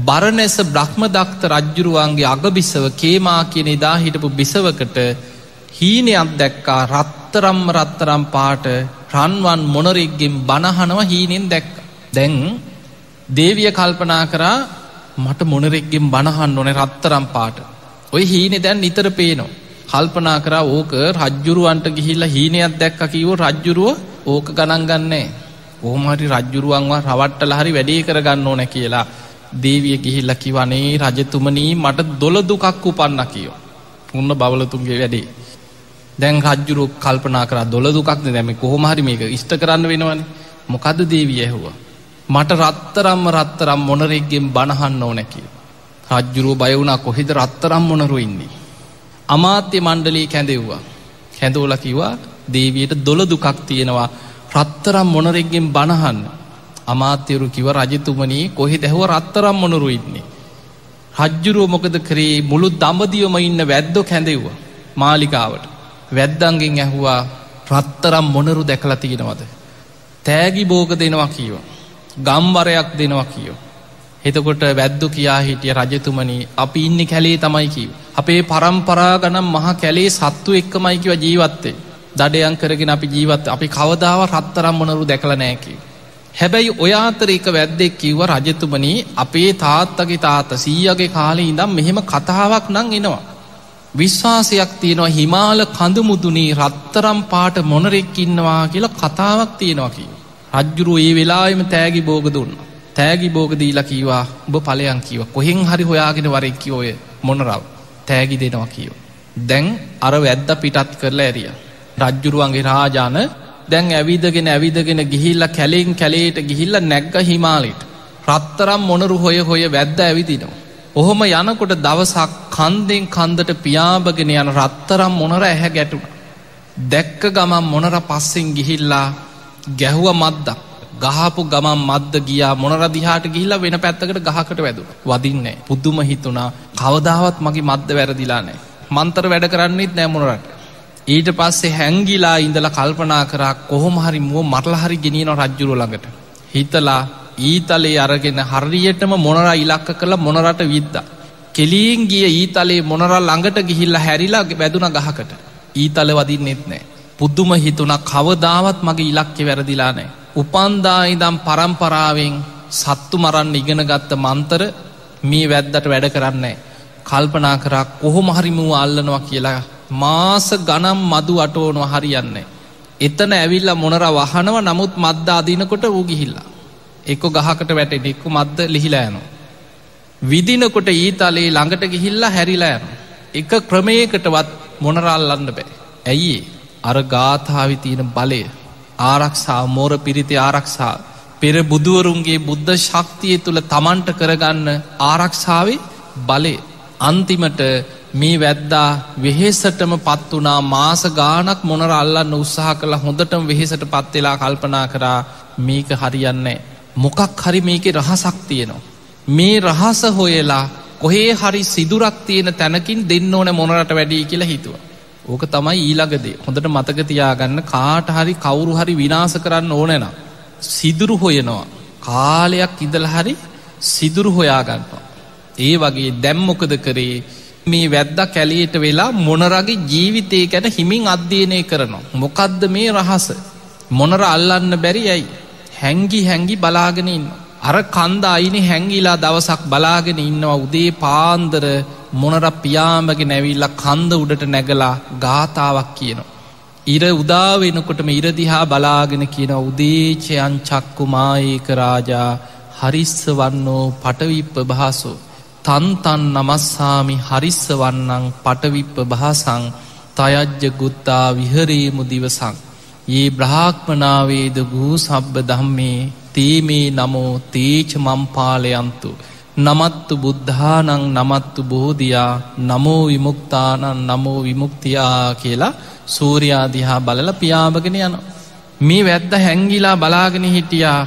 බරණැස බ්‍රහ්ම දක්ත රජ්ජුරුවන්ගේ අගබිසව කේමා කියන එදා හිටපු බිසවකට හීනයක් දැක්කා රත්තරම්ම රත්තරම් පාට රන්වන් මොනරෙක්ගෙන් බණහනව හීනෙන් දැක්ක. දැන් දේවිය කල්පනා කරා මට මොනරෙක්ගෙන් බණහන් ඕන රත්තරම් පාට. ඔය හීනෙ දැන් නිතර පේනවා. කල්පනා කරා ඕක රජ්ජුරුවන්ට ගිහිල්ල හීනයක් දැක්ක කිවෝ රජ්ජුරුව ඕක ගණන්ගන්නේ. ඕමහරි රජ්ජුරුවන්වා රවට්ටල හරි වැඩේ කරගන්න ඕන කියලා දේවිය ගිහිල්ල කිවනේ රජතුමනී මට දොළ දුකක් උපන්න කියෝ. උන්න බවලතුන්ගේ වැඩේ. දැන් රජ්ජුරු කල්පනා කර දොළ දුකක්ද දැම කොහොමහරි මේක ඉෂ්ට කරන්න වෙනවන මොකද දේවිය ඇහුවා. මට රත්තරම්ම රත්තරම් මොනරෙක්ගෙන් බණහන්න ඕනැකිව. රජ්ජුරුව බයවුණා කොහෙද රත්තරම් මොනරු ඉන්නේ. අමාත්‍ය මණ්ඩලී කැඳෙව්වා. කැඳෝල කිවා දේවයට දොළ දුකක් තියෙනවා රත්තරම් මොනරෙක්ගෙන් බණහන්න. අමාත්‍යරු කිව රජතුමනී කොහෙ දැහුව රත්තරම් මොනරු ඉන්නේ. රජ්ජුරුව මොකද කරේ මුළු දඹදියොම ඉන්න වැද්දො කැඳෙව්වා මාලිකාවට. වැද්දන්ගෙන් ඇහුවා රත්තරම් මොනරු දැකලා තියෙනවද. තෑගි බෝග දෙනවා කියව. ගම්වරයක් දෙනවා කියෝ. එතකොට වැද්දු කියා හිටිය රජතුමනි අපි ඉන්න කැලේ තමයි කිව. අපේ පරම්පරා ගනම් මහ කැලේ සත්තු එක්කමයිකිව ජීවත්තේ. දඩයන් කරගෙන අපි ජීවත් අපි කවදාව රත්තරම් මොනරු දැකල නෑකිව. හැබැයි ඔයාතර එක වැද්දෙක් කිව්ව රජතුමනී අපේ තාත්තගේ තාත සීයගේ කාලේ ඉඳම් මෙහෙම කතාවක් නං එනවා. විශ්වාසයක් තියෙනවා හිමාල කඳුමුදුනී රත්තරම් පාට මොනරෙක්කින්නවා කියලා කතාවක් තියෙනවා කිව. රජ්ජුරුව ඒ වෙලාම තෑගි බෝග දුන්න. තෑගි බෝග දීලා කීවා උඹ පලයන් කිව කොහෙන් හරි හොයාගෙන වරෙක්කි ඔය මොනරව තෑගි දෙනවා කියව. දැන් අර වැද්ද පිටත් කරලා ඇරිය. රජ්ජුරුවන්ගේ රාජාන දැන් ඇවිදගෙන ඇවිදගෙන ගිහිල්ල කැලෙන් කැලේට ගිහිල්ල නැග්ග හිමාලිට. රත්තරම් මොනරු හොය හොය වැද්ද ඇවිදිනවා. ඔහොම යනකොට දවසක් කන්දෙන් කන්දට පියාබගෙන යන රත්තරම් මොනර ඇහැ ගැටුණ. දැක්ක ගමන් මොනර පස්සෙන් ගිහිල්ලා ගැහුව මද්දක් ගහපු ගමන් මද්ද ගියා මොනරදිහාට ගිහිල්ලා වෙන පැත්තකට ගහකට වැදුන. වදින්නේ පුද්දුම හිතුනා කවදාවත් මගේ මද්ද වැරදිලා නෑ මන්තර වැඩ කරන්නෙත් නෑ මොනරට. ඊට පස්සේ හැංගිලා ඉඳලා කල්පනා කරා කොහොම හරි මුව මරල හරි ගෙනියන රජ්ජුරුව ළඟට. හිතලා ඊතලේ අරගෙන හරියටම මොනර ඉලක්ක කළ මොනරට විද්ද. කෙලියෙන් ගිය ඊතලේ මොනරල් ළඟට ගිහිල්ල හැරිලා වැදුන ගහකට. ඊතල වදින්නෙත් නෑ පුද්දුම හිතුන කවදාවත් මගේ ඉලක්කෙ වැරදිලා නෑ. උපන්දායිදම් පරම්පරාවෙන් සත්තු මරන්න ඉගෙන ගත්ත මන්තර මේ වැද්දට වැඩ කරන්නේ. කල්පනා කරා කොහොම හරිමුව අල්ලනවා කියලා මාස ගනම් මදු අටෝනුව හරියන්නේ. එතන ඇවිල්ල මොනර වහනව නමුත් මද්ද අදිනකොට වූ ගිහිල්ලා. එක්කො ගහකට වැටෙන එක්කු මද්ද ලිහිලෑනවා. විදිනකොට ඊතලේ ළඟට ගිහිල්ලා හැරිලා යන. එක ක්‍රමයකටවත් මොනරල්ලන්න බෑ. ඇයි අර ගාථාවි තියෙන බලය ආරක්ෂා මෝර පිරිති ආරක්ෂා පෙර බුදුවරුන්ගේ බුද්ධ ශක්තිය තුළ තමන්ට කරගන්න ආරක්ෂාවේ බලය අන්තිමට මේ වැද්දා වෙහෙසටම පත් වනා මාස ගානක් මොනර අල්ලන්න උත්සාහ කළ හොඳටම වෙහෙසට පත්වෙලා කල්පනා කරා මේක හරියන්නේ. මොකක් හරි මේක රහසක් තියෙනවා. මේ රහස හොයලා කොහේ හරි සිදුරක් තියෙන තැනකින් දෙන්න ඕන මොනරට වැඩී කියලා හිතුව. ඕක තමයි ඊළඟදේ හොඳට මතකතියාගන්න කාට හරි කවුරු හරි විනාස කරන්න ඕනැන. සිදුරු හොයනවා. කාලයක් ඉදල හරි සිදුරු හොයාගන්නවා. ඒ වගේ දැම්මොකද කරේ මේ වැද්ද කැලියට වෙලා මොනරගේ ජීවිතය ගැන හිමින් අධ්‍යයනය කරනවා. මොකක්ද මේ රහස. මොනර අල්ලන්න බැරි ඇයි. හැංගි හැංගි බලාගෙනන්න. අර කන්ද අයිනි හැංගිලා දවසක් බලාගෙන ඉන්නවා උදේ පාන්දර මොනර පියාමගේ නැවිල්ල කන්ද උඩට නැගලා ගාථාවක් කියනවා. ඉර උදාවෙනකොටම ඉරදිහා බලාගෙන කියන උදේචයන් චක්කුමාඒක රාජා හරිස්ස වන්නෝ පටවිප්ප භාසෝ. තන්තන් නමස්සාමි හරිස්ස වන්නං පටවිප්ප භාසං තයජ්ජ ගුත්තා විහරේමු දිවසං. ඒ බ්‍රහාක්මනාවේද ගූ සබ්බ දම්මේ තේමේ නමෝ තේච මම්පාලයන්තු. නමත්තු බුද්ධානං නමත්තු බෝධයා නමෝ විමුක්තානන් නමෝ විමුක්තියා කියලා සූරයාදිහා බලල පියාභගෙන යන. මේ වැද්ද හැංගිලා බලාගෙන හිටියා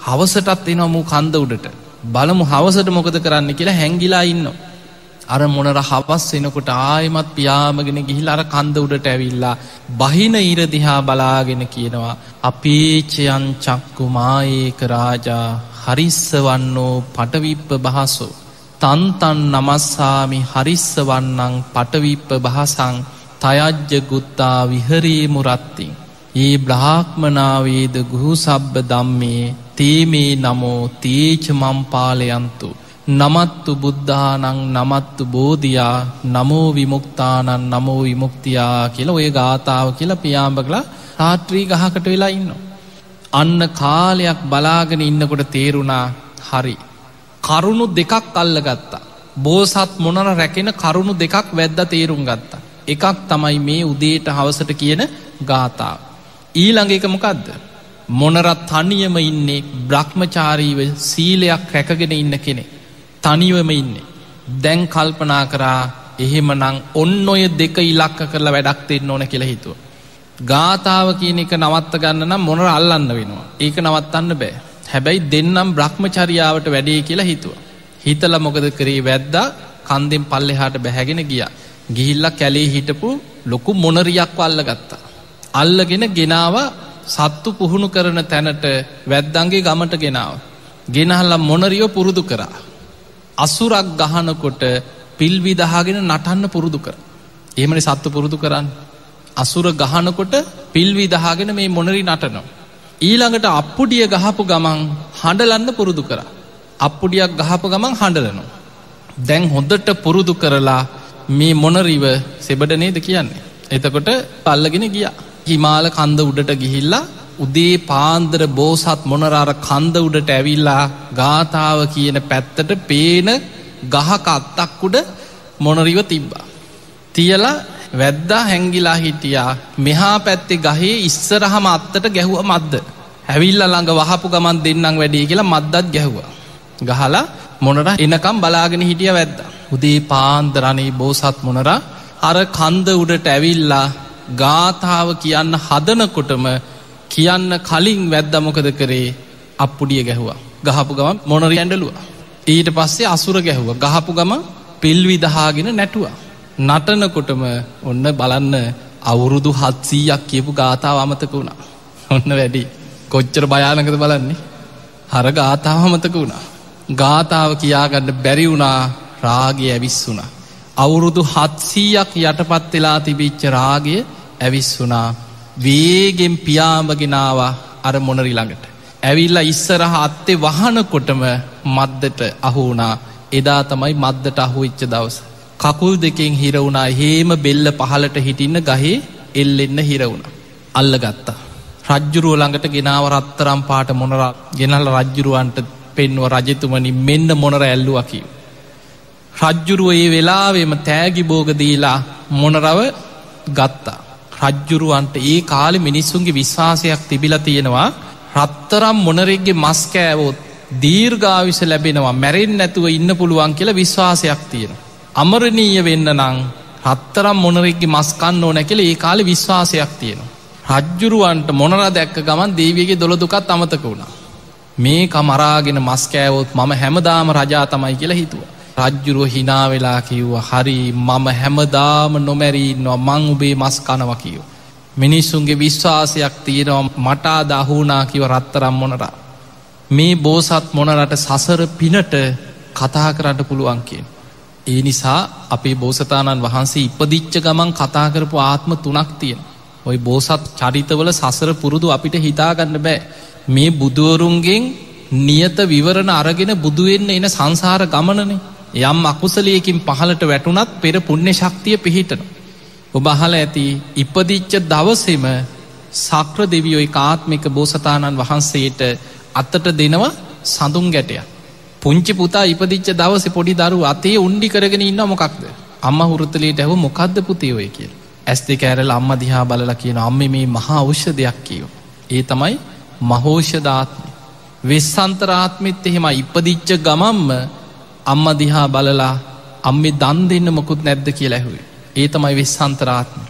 හවසටත් එනොමු කන්ද උඩට බලමු හවසට මොකද කරන්න කියලා හැංගිලා ඉන්න. අර මොනර හවස් එනකොට ආයමත් පියාමගෙන ගිහිල් අර කන්ද උඩට ඇවිල්ලා බහින ඉරදිහා බලාගෙන කියනවා අපේචයන් චක්කුමාඒක රාජා හරිස්ස වන්නෝ පටවිප්ප බහසෝ. තන්තන් නමස්සාමි හරිස්ස වන්නං පටවිප්ප බහසං තයජ්ජ ගුත්තා විහරී මුරත්තිං. ඒ බ්‍රාහ්මනාවේද ගුහු සබ්බ දම්මේ තේමේ නමෝ තේච මම්පාලයන්තු. නමත්තු බුද්ධානං නමත්තු බෝධයා නමෝ විමුක්තානන් නමෝ විමුක්තියා කියලා ඔය ගාථාව කියලා පියාඹකලා රාත්‍රී ගහකට වෙලා ඉන්න. අන්න කාලයක් බලාගෙන ඉන්නකොට තේරුණා හරි. කරුණු දෙකක් අල්ල ගත්තා. බෝසත් මොනර රැකෙන කරුණු දෙකක් වැද්ද තේරුම් ගත්තා. එකක් තමයි මේ උදේට හවසට කියන ගාථාව. ඊළඟ එක මොකක්ද. මොනරත් තනියම ඉන්නේ බ්‍රහ්මචාරීව සීලයක් රැකගෙන ඉන්න කෙනෙ. තනිවම ඉන්නේ. දැන් කල්පනා කරා එහෙම නං ඔන්න ඔය දෙක ඉලක්ක කරලා වැඩක් දෙන්න ඕන කියලා හිතුව. ගාථාව කියන එක නවත්ත ගන්න නම් මොනර අල්ලන්න වෙනවා. ඒක නවත්තන්න බෑ. හැබැයි දෙන්නම් බ්‍රහ්මචරියාවට වැඩේ කියලා හිතුව. හිතල මොකද කරේ වැද්දා කන්දෙන් පල්ලෙහාට බැහැගෙන ගිය. ගිහිල්ල කැලේ හිටපු ලොකු මොනරියක් අල්ල ගත්තා. අල්ලගෙන ගෙනාව සත්තු පුහුණු කරන තැනට වැද්දන්ගේ ගමට ගෙනාව. ගෙනහල්ල මොනරියෝ පුරුදු කරා. අසුරක් ගහනකොට පිල්විදහාගෙන නටන්න පුරුදු කර. ඒමනි සත්තු පුරුදු කරන්න. අසුර ගහනකොට පිල්විදහාගෙන මේ මොනරි නටනවා. ඊළඟට අප්පුඩිය ගහපු ගමන් හඬලන්න පුරුදු කර. අප්පුඩියක් ගහපු ගමන් හඬලනවා. දැන් හොඳට පුරුදු කරලා මේ මොනරිව සෙබඩ නේද කියන්නේ. එතකොට පල්ලගෙන ගිය. හිමාල කන්ද උඩට ගිහිල්ලා උදේ පාන්දර බෝසත් මොනරාර කන්ද උඩට ඇවිල්ලා ගාථාව කියන පැත්තට පේන ගහක අත්තක්කුඩ මොනරිව තිබ්බා. තියලා වැද්දා හැංගිලා හිටියා මෙහා පැත්තේ ගහේ ඉස්සරහම අත්තට ගැහුව මද්ද. හැවිල්ල ළඟ වහපු ගමන් දෙන්නම් වැඩේ කියලා මද්දත් ගැහුවා. ගහලා මොනර එනකම් බලාගෙන හිටිය වැද්ද. උදේ පාන්දරනේ බෝසත් මොනර අර කන්ද උඩට ඇවිල්ලා ගාථාව කියන්න හදනකොටම කියන්න කලින් වැද්ද මොකද කරේ අප්පුඩිය ගැහුවා. ගහපු ගම මොනරි ඇඩලුව. ඊට පස්සේ අසුර ගැහුව ගහපු ගම පිල්විදහාගෙන නැටුවා. නටනකොටම ඔන්න බලන්න අවුරුදු හත්සීයක් කියපු ගාථාව අමතක වුණා. ඔන්න වැඩි කොච්චර භයානකද බලන්නේ. හර ගාථාව අමතක වුණා. ගාථාව කියාගන්න බැරි වුණා රාගය ඇවිස්සුනා. අවුරුදු හත්සීයක් යටපත් වෙලා තිබිච්ච රාගය ඇවිස්සුනා. වේගෙන් පියාඹගෙනවා අර මොනරි ළඟට. ඇවිල්ල ඉස්සරහ අත්තේ වහනකොටම මද්දට අහුුණා එදා තමයි මද්දට අහු ඉච්ච දවස. කකුල් දෙකෙන් හිරවුණා හේම බෙල්ල පහලට හිටින්න ගහේ එල්ලෙන්න හිරවුණ. අල්ල ගත්තා. රජ්ජුරුව ළඟට ගෙනාව රත්තරම් පාට මොනර ගෙනල් රජ්ජුරුවන්ට පෙන්ව රජතුමනි මෙන්න මොනර ඇල්ලුවකිව. රජ්ජුරුව ඒ වෙලාවෙම තෑගි බෝගදීලා මොනරව ගත්තා. රජ්ජුරුවන්ට ඒ කාලෙ මිනිස්සුන්ගේ විශ්වාසයක් තිබිල තියෙනවා රත්තරම් මොනරෙක්ගේ මස්කෑවෝත් දීර්ගාවිස ලැබෙනවා මැරෙන් නැතුව ඉන්න පුළුවන් කියලා විශ්වාසයක් තියෙන. අමරණීය වෙන්න නං රත්තරම් මොනරෙක්ගේ මස්කන්න ඕන නැකෙල ඒ කාලෙ විශ්වාසයක් තියෙනවා. රජ්ජුරුවන්ට මොනර දැක්ක ගමන් දේවගේ දොළදුකත් අමතක වුණා. මේක මරාගෙන මස්කෑවොත් මම හැමදාම රජා තමයි කියලා හිතුව. රජ්ජුරුව හිනාවෙලා කිව්ව හරි මම හැමදාම නොමැරීන්නවා මං උබේ මස් කනව කියෝ. මිනිස්සුන්ගේ විශ්වාසයක් තියෙනවා මටා දහුනා කිව රත්තරම් මොනරා. මේ බෝසත් මොනරට සසර පිනට කතා කරන්න පුළුවන් කියෙන්. ඒ නිසා අපේ බෝසතාණන් වහන්සේ ඉපදිච්ච ගමන් කතා කරපු ආත්ම තුනක් තියෙන. ඔයි බෝසත් චරිතවල සසර පුරුදු අපිට හිතාගන්න බෑ. මේ බුදුවරුන්ගෙන් නියත විවරණ අරගෙන බුදුවෙන්න එන සංසාර ගමනනේ යම් අකුසලයකින් පහලට වැටුනත් පෙර පුුණ්‍ය ශක්තිය පිහිටන. ඔබ අහල ඇති ඉපදිච්ච දවසෙම සක්‍ර දෙවියෝයි කාත්මික බෝසතාණන් වහන්සේට අත්තට දෙනවා සඳුන් ගැටය. පුංචි පුතා ඉපදිච්ච දවස පොඩි දරු අතේ උන්ඩි කරගෙන ඉන්න මොකක්ද. අම්ම හුරතලට ඇව මොකක්ද පුතියෝය කිය. ඇස් දෙක ඇරල අම්ම දිහා බලල කියන අම්ම මේ මහා අවෂ්‍ය දෙයක් කියෝ. ඒ තමයි මහෝෂධාත්ම. වෙස්සන්තරාත්මෙත් එහෙම ඉපදිච්ච ගමම්ම අම්ම දිහා බලලා අම්මේ දන් දෙන්න මොකුත් නැද්ද කියලා ඇහුවේ. ඒ තමයි වෙස්සන්තරාත්ම.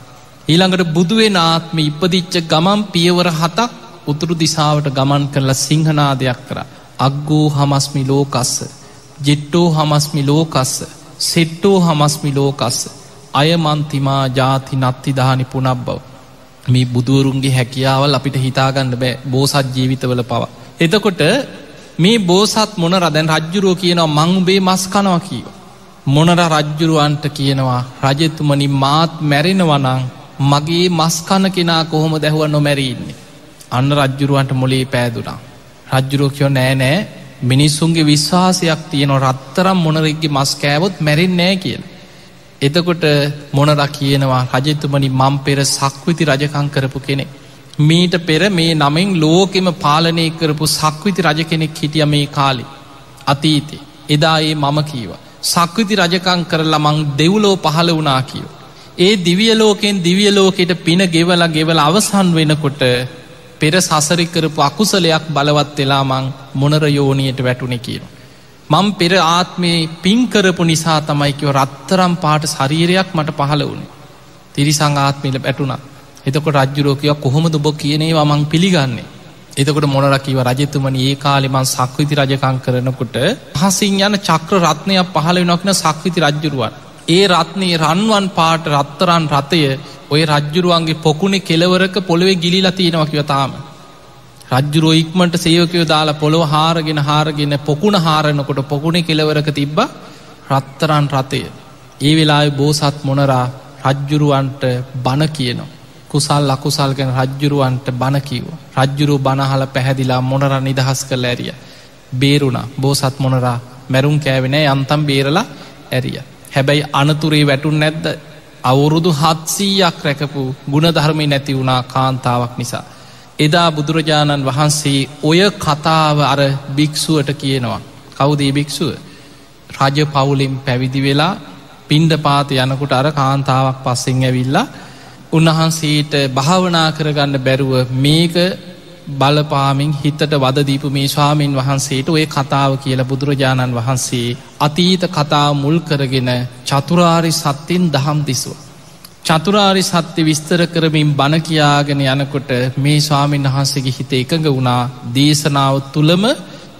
ඊළඟට බුදුවෙන ආත්ම ඉපදිච්ච ගමන් පියවර හතක් උතුරු දිසාවට ගමන් කරලා සිංහනාදයක් කර. අග්ගෝ හමස්මි ලෝකස්ස. ජෙට්ටෝ හමස්මි ලෝකස්ස. සෙට්ටෝ හමස්මි ලෝකස්ස. අයමන්තිමා ජාති නත්තිදානි පුනක් බව. මේ බුදුවරුන්ගේ හැකියාවල් අපිට හිතාගන්න බෑ බෝසත් ජීවිතවල පව. එතකොට මේ බෝසත් මොන රදැන් රජ්ජුරුව කියනවා මංබේ මස් කනවා කියව. මොනර රජ්ජුරුවන්ට කියනවා රජතුමනි මාත් මැරෙනවනං මගේ මස්කන කෙනා කොහොම දැහුව නොමැරීන්නේ. අන්න රජ්ජුරුවන්ට මොලේ පෑදුනා. රජ්ජුරෝකයෝ නෑ නෑ මිනිස්සුන්ගේ විශ්වාසයක් තියෙන රත්තරම් මොනරෙක්ගේ මස් කෑවොත් මැරෙන් නෑ කියල. එතකොට මොනර කියනවා රජතුමනි මම් පෙර සක්විති රජකං කරපු කෙනෙ. මීට පෙර මේ නමෙන් ලෝකෙම පාලනය කරපු සක්විති රජ කෙනෙක් හිටිය මේ කාලි. අතීතේ එදා ඒ මම කීව. සක්විති රජකං කරලා මං දෙව්ලෝ පහළ වනා කියව. ඒ දිවියලෝකෙන් දිවියලෝකෙට පින ගෙවල ගෙවල අවසන් වෙනකොට පෙර සසරිකරපු අකුසලයක් බලවත් වෙලා මං මොනර යෝනියට වැටුණ කියන. මං පෙර ආත්මේ පින්කරපු නිසා තමයිකිව රත්තරම් පාට ශරීරයක් මට පහළ වුණ. තිරිසං ආත්මීල පැටුණා. එතකොට රජ්ජුරෝකයක් කොහොමද බො කියනේ මං පිළිගන්නේ. එතකොට මොනරකිව රජතුමන ඒ කාලෙමන් සක්විති රජකං කරනකොට හසින් යන චක්‍ර රත්නයක් පහළ වෙනක්න සක්විති රජ්ජුරුවන්. ඒ රත්නයේ රන්වන් පාට රත්තරන් රථය ඔය රජ්ජුරුවන්ගේ පොකුණෙ කෙලවරක පොළොවේ ගිලිලා තියෙනවා කිවතාම. රජ්ජුරුව ඉක්මට සේවකයෝ දාලා පොළොව හාරගෙන හාරගෙන පොකුණ හාරනකොට පොකුණෙ කෙලවරක තිබ්බ රත්තරන් රථය. ඒ වෙලා බෝසත් මොනරා රජ්ජුරුවන්ට බණ කියනවා. කුසල් අකුසල් ගැන රජ්ජුරුවන්ට බණකිව. රජ්ජුරු බණහල පැහැදිලා මොනර නිදහස් කළ ඇරිය. බේරුණා බෝසත් මොනරා මැරුම් කෑවෙනෑ යන්තම් බේරලා ඇරිය. හැබැයි අනතුරේ වැටුන් නැද්ද අවුරුදු හත්සීයක් රැකපු ගුණධර්මය නැති වුණා කාන්තාවක් නිසා. එදා බුදුරජාණන් වහන්සේ ඔය කතාව අර භික්‍ෂුවට කියනවා. කවුදේ භික්‍ෂුව. රජ පවුලින් පැවිදි වෙලා පින්ඩ පාත යනකුට අර කාන්තාවක් පස්සෙන් ඇවිල්ලා උන්වහන්සේට භාවනා කරගන්න බැරුව මේක බලපාමින් හිතට වදදීපු මේ ස්වාමීන් වහන්සේට ඔය කතාව කියලා බුදුරජාණන් වහන්සේ අතීත කතාව මුල් කරගෙන චතුරාරි සත්‍යයෙන් දහම් දිසුව. චතුරාරි සත්‍ය විස්තර කරමින් බණ කියාගෙන යනකොට මේ ස්වාමීන් වහන්සේගේ හිත එකඟ වුණා දේශනාව තුළම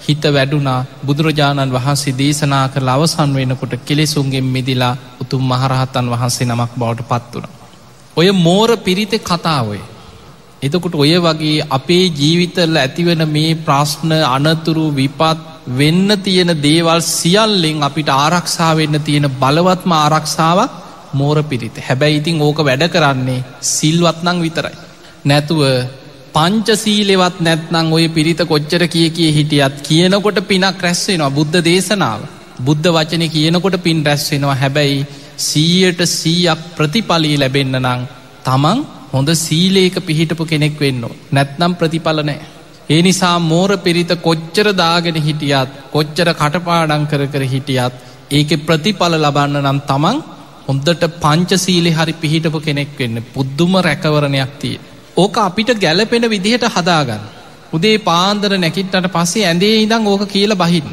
හිත වැඩුනා බුදුරජාණන් වහන්සේ දේශනා කර අවසන් වෙනකොට කෙලෙසුන්ගෙන් මිදිලා උතුම් මහරහතන් වහන්සේ නමක් බවට පත් වුණ. ඔය මෝර පිරිත කතාවය එතකොට ඔය වගේ අපේ ජීවිතල ඇතිවෙන මේ ප්‍රශ්න අනතුරු විපත් වෙන්න තියෙන දේවල් සියල්ලෙන් අපිට ආරක්ෂා වෙන්න තියෙන බලවත්ම ආරක්ෂාවක් මෝර පිරිත හැබැයි ඉතින් ඕක වැඩ කරන්නේ සිල්වත්නං විතරයි. නැතුව පංචසීලෙවත් නැත්නං ඔය පිරිත කොච්චර කිය කිය හිටියත් කියනකොට පිනක් රැස්වෙනවා බුද්ධ දේශනාව. බුද්ධ වචන කියනකොට පින් රැස්වෙනවා හැබැයි සීයට සීයක් ප්‍රතිපලී ලැබෙන්න්න නං තමන් හොඳ සීලේක පිහිටපු කෙනෙක් වෙන්න. නැත්නම් ප්‍රතිඵල නෑ. ඒ නිසා මෝර පිරිත කොච්චර දාගෙන හිටියත් කොච්චර කටපාඩං කර කර හිටියත් ඒක ප්‍රතිඵල ලබන්න නම් තමන් හොන්දට පංචසීලෙ හරි පිහිටපු කෙනෙක් වෙන්න පුද්දුම රැකවරණයක් තිය. ඕක අපිට ගැලපෙන විදිහට හදාගන්න. උදේ පාන්දර නැකිටට පස්සේ ඇඳේ ඉඳං ඕක කියල බහින්න.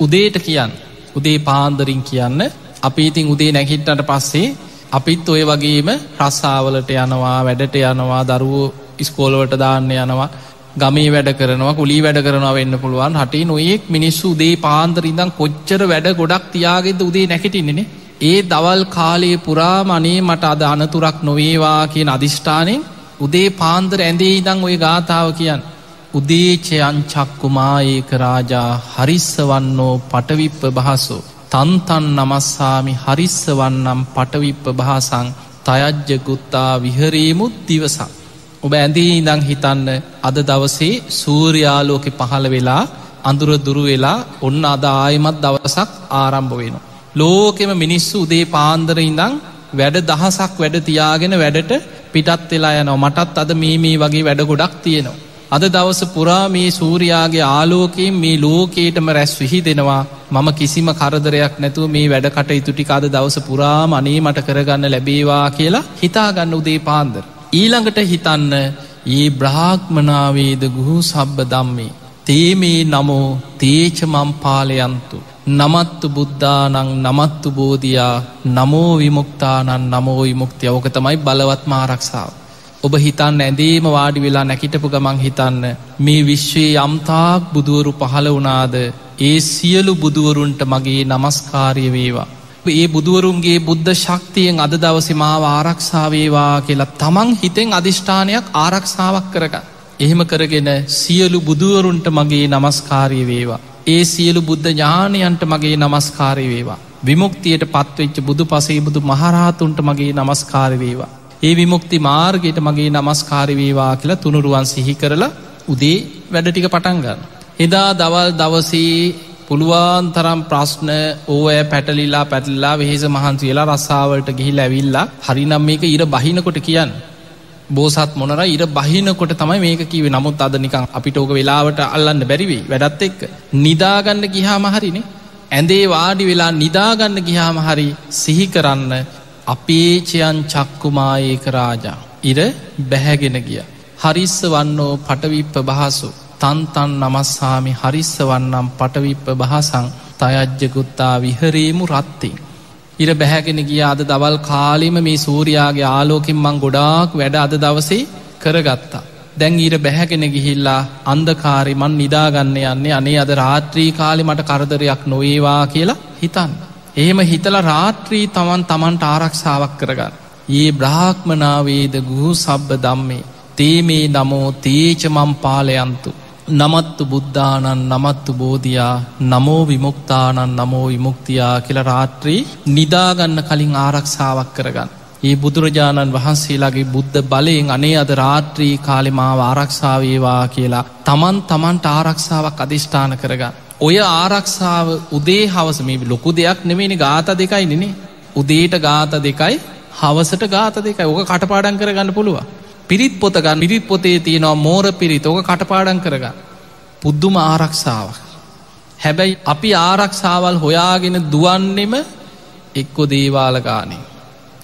උදේට කියන්න. උදේ පාන්දරින් කියන්න අපි ඉතින් උදේ නැකිට්ටට පස්සේ අපිත් ඔය වගේම රස්සාවලට යනවා වැඩට යනවා දරුවෝ ඉස්කෝලවට දාන්න යනවා ගමේ වැඩ කරනවා කුලී වැඩ කරනවා වෙන්න පුළුවන්. හටේ නොයෙක් මිනිස්සු උදේ පාන්දරින්දම් කොච්චර වැඩ ගොඩක් තියාගෙද උදේ නැකටින්නේෙ ඒ දවල් කාලයේ පුරා මනේ මට අද අනතුරක් නොවේවා කියන අධිෂ්ඨානෙන් උදේ පාන්දර ඇඳේ ඉදං ඔය ගාථාව කියන්න. උදේචයන් චක්කුමා ඒක රාජා හරිස්ස වන්නෝ පටවිප්ප බහසෝ. තන්තන් නමස්සාමි හරිස්ස වන්නම් පටවිප්ප භාසං තයජ්ජගුත්තා විහරීමුත් දිවසක්. ඔබ ඇඳී ඉඳං හිතන්න අද දවසේ සූරයාලෝකෙ පහළ වෙලා අඳුර දුරු වෙලා ඔන්න අද ආයමත් දවසක් ආරම්භ වෙන. ලෝකෙම මිනිස්සු උදේ පාන්දර ඉඳං වැඩ දහසක් වැඩ තියාගෙන වැඩට පිටත් වෙලා යනවා මටත් අද මේ මේ වගේ වැඩ ගොඩක් තියෙනවා. අද දවස පුරා මේ සූරයාගේ ආලෝකයෙන් මේ ලෝකේටම රැස් විහි දෙනවා මම කිසිම කරදරයක් නැතුව මේ වැඩ කට ඉතුටිකාද දවස පුරාම අනේ මට කරගන්න ලැබේවා කියලා හිතාගන්න උදේ පාන්දර. ඊළඟට හිතන්න ඒ බ්‍රාග්මනාවේද ගුහු සබ්බ දම්මේ. තේමේ නමෝ තේචමම් පාලයන්තු. නමත්තු බුද්ධානං නමත්තු බෝධයා නමෝ විමුක්තානන් නමෝ විමුක්තිය ඕක තමයි බලවත්ම ආරක්ෂාව. ඔබ හිතන්න ඇදේම වාඩි වෙලා නැකිටපු ගමන් හිතන්න මේ විශ්වයේ යම්තාක් බුදුවරු පහළ වනාද ඒ සියලු බුදුවරුන්ට මගේ නමස්කාරය වේවා. ඒ බුදුවරුන්ගේ බුද්ධ ශක්තියෙන් අද දවස මාව ආරක්ෂාවේවා කියලා තමන් හිතෙන් අධිෂ්ඨානයක් ආරක්ෂාවක් කරග. එහෙම කරගෙන සියලු බුදුවරුන්ට මගේ නමස්කාරය වේවා. ඒ සියලු බුද්ධ ඥානයන්ට මගේ නමස්කාරය වේවා. විමුක්තියට පත්වෙච්ච බුදු පසේ බුදු මහරහතුන්ට මගේ නමස්කාර වේවා. ඒ විමුක්ති මාර්ගයට මගේ නමස්කාරවේවා කියලා තුනුරුවන් සිහි කරලා උදේ වැඩ ටික පටන්ගන්න. එදා දවල් දවසේ පුළුවන් තරම් ප්‍රශ්න ඕය පැටලිලා පැටල්ලා වෙහෙස මහන්සි වෙලා රස්සාාවලට ගිහිල් ඇවිල්ලා හරිනම් මේක ඉර බහිනකොට කියන්න. බෝසත් මොනර ඉර බහිනකොට තමයි මේක කිවේ නමුත් අද නිකං අපිට ඕක වෙලාවට අල්ලන්න බැරිවී වැඩත් එක්ක. නිදාගන්න ගිහාම හරිනේ. ඇඳේ වාඩි වෙලා නිදාගන්න ගිහාම හරි සිහි කරන්න අපේචයන් චක්කුමාඒක රාජා. ඉර බැහැගෙන ගිය. හරිස්ස වන්නෝ පටවිප්ප බහසු තන්තන් නමස්සාමි හරිස්ස වන්නම් පටවිප්ප බහසං තයජ්ජකුත්තා විහරේමු රත්තිං. ඉර බැහැගෙන ගිය අද දවල් කාලිම මේ සූරයාගේ ආලෝකින් මං ගොඩාක් වැඩ අද දවසේ කරගත්තා. දැන් ඊර බැහැගෙන ගිහිල්ලා අන්දකාරි මන් නිදාගන්න යන්නේ අනේ අද රාත්‍රී කාලි මට කරදරයක් නොඒවා කියලා හිතන්න. එහෙම හිතල රාත්‍රී තමන් තමන්ට ආරක්ෂාවක් කරගන්න. ඒ බ්‍රාහ්මනාවේද ගුහු සබ්බ දම්මේ තේමේ නමෝ තේචමම් පාලයන්තු. නමත්තු බුද්ධානන් නමත්තු බෝධයා නමෝ විමුක්තානන් නමෝ විමුක්තියා කියල රාත්‍රී නිදාගන්න කලින් ආරක්ෂාවක් කරගන්න. ඒ බුදුරජාණන් වහන්සේලාගේ බුද්ධ බලයෙන් අනේ අද රාත්‍රී කාලෙමාව ආරක්ෂාවේවා කියලා තමන් තමන්ට ආරක්ෂාවක් අධිෂ්ඨාන කරගන්න. ඔය ආරක්ෂාව උදේ හවස මේ ලොකු දෙයක් නෙමේනි ගාත දෙකයි නෙනේ උදේට ගාත දෙකයි හවසට ගාත දෙකයි. ඕක කටපාඩන් කරගන්න පුළුව පිරිත් පොතගන්න පිරිත් පොතේ තියෙනවා මෝර පිරිත්. ඕක කටපාඩන් කරගන්න. පුද්දුම ආරක්ෂාවක්. හැබැයි අපි ආරක්ෂාවල් හොයාගෙන දුවන්නෙම එක්කො දේවාලගානේ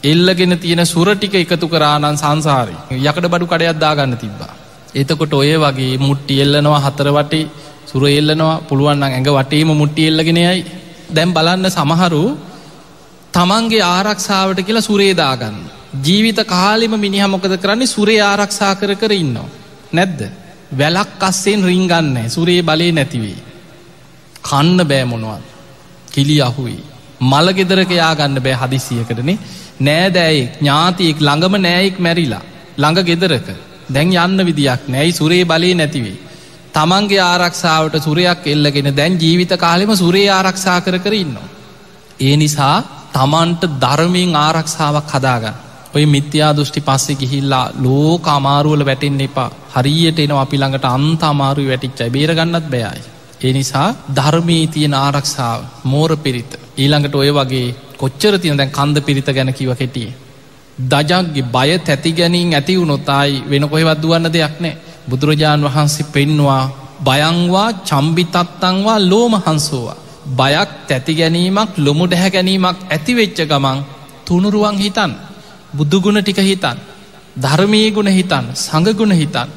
එල්ලගෙන තියෙන සුරටික එකතු කරානන් සංසාරය යකට බඩු කඩයක් දාගන්න තිබ්බා. එතකොට ඔය වගේ මුට්ටි එල්ලනවා හතරවටේ සුර එල්ලනවා පුළුවන් ඇඟ වටේම මුට්ටි එල්ලගෙනයයි දැම් බලන්න සමහරු තමන්ගේ ආරක්ෂාවට කියලා සුරේදාගන්න ජීවිත කාලිම මිනිහ මොකද කරන්නේ? සුරේ ආරක්ෂා කර කර ඉන්නවා. නැද්ද? වැලක් අස්සෙන් රිංගන්න සුරේ බලය නැතිවේ කන්න බෑමොනුවන් කිලි අහුයි මළගෙදරක යාගන්න බෑ හදිසියකටනේ නෑදෑයෙක් ඥාතියෙක් ළඟම නෑයෙක් මැරිලා ළඟ ගෙදරක. දැන් යන්න විදියක් නැයි සුරේ බලය නැතිවේ තමන්ගේ ආරක්ෂාවට සුරයක් එල්ලගෙන දැන් ජීවිත කාලෙම සුරේ ආරක්ෂා කර කර ඉන්නවා. ඒ නිසා තමන්ට ධර්මයෙන් ආරක්ෂාවක් හදාගන්න. ඔය මිත්‍යා දෘෂ්ටි පස්සෙ ගිහිල්ලා ලෝක අමාරුවල වැටෙන් එපා හරියට එනවා අපි ළඟට අන්ත අමාරු වැටිච්චයි බේරගන්නත් බෑයි. ඒ නිසා ධර්මී තියෙන ආරක්ෂාව මෝර පිරිත. ඊළඟට ඔය වගේ කොච්චර තියෙන දැන් කන්ද පිරිත ගැන කිව කෙටිය. දජක්ගේ බය තැති ගැනින් ඇති වුණොතයි වෙන කොහෙවත් දුවන්න දෙයක් නෑ බුදුරජාණන් වහන්සේ පෙන්වා බයංවා චම්බිතත්තංවා ලෝමහන්සෝවා. බයක් තැති ගැනීමක් ලොමු ඩැහැ ගැනීමක් ඇතිවෙච්ච ගමන් තුනුරුවන් හිතන් බුදුගුණ ටික හිතන් ධර්මී ගුණ හිතන් සඟගුණ හිතන්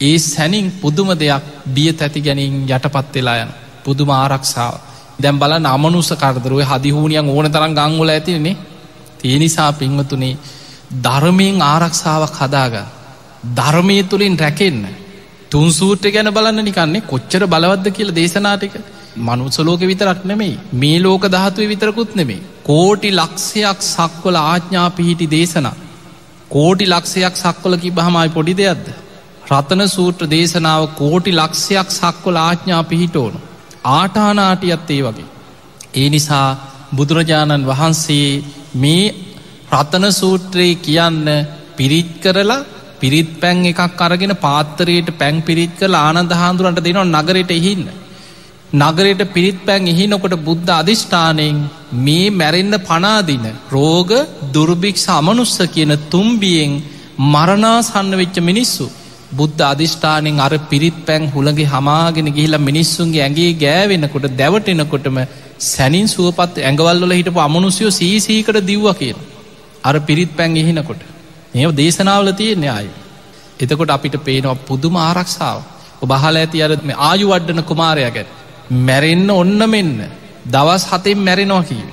ඒ සැනින් පුදුම දෙයක් බිය තැති ගැනින් යටපත් වෙලා යන පුදුම ආරක්ෂාව. දැම් බල අමනුස කරදරුව හදිහූනියන් ඕන තරම් ගංගොල ඇතිනේ තියනිසා පින්වතුනේ ධර්මයෙන් ආරක්ෂාවක් හදාගන්න. ධර්මය තුළින් රැකෙන්න. තුන් සූට්‍ර ගැන බලන්න නිකන්නේ කොච්චර බලවද්ද කියල දේශනාටික මනුසලෝක විතරක් නෙමෙයි මේ ලෝක දහතුව විතරකුත් නෙමේ කෝටි ලක්ෂයක් සක්වල ආඥා පිහිටි දේශනා. කෝටි ලක්ෂයක් සක්වලකි බහමයි පොඩි දෙයක්ද? රතන සූත්‍ර දේශනාව කෝටි ලක්ෂයක් සක්වල ආඥා පිහිටෝනු ආටානාටියත් ඒ වගේ. ඒ නිසා බුදුරජාණන් වහන්සේ මේ රතන සූත්‍රයේ කියන්න පිරිත් කරලා පිරිත් පැන් එකක් අරගෙන පාත්තරයට පැන් පිරිත් කළ ආනන්ද හාන්දුරන්ට දෙනවා නගරයට එහින්න. නගරයට පිරිත් පැන් එහිනොකොට බුද්ධ අධිෂ්ඨානයෙන් මේ මැරෙන්න්න පනාදින රෝග දුර්භික්ෂ අමනුස්ස කියන තුම්බියෙන් මරණාසන්න වෙච්ච මිනිස්සු බුද්ධ අධිෂ්ඨානෙන් අර පිරිත් පැන් හුළගේ හමාගෙන ගිහිලා මිනිස්සුන්ගේ ඇගේ ගෑවෙනකොට දැවටෙනකොටම සැනින් සුවපත් ඇඟවල්ල හිටපු අමනුසියෝ සීසීකට දිව්ව කියන. අර පිරිත් පැන් එහිනකොට. ඒ දේශනාවල තියෙන්නේ ආය. එතකොට අපිට පේනවා පුදුම ආරක්ෂාව. ඔබහල ඇති අර ආයු වඩ්ඩන කුමාරයගැට. මැරෙන්න්න ඔන්න මෙන්න. දවස් හතෙන් මැරෙනවා කීව.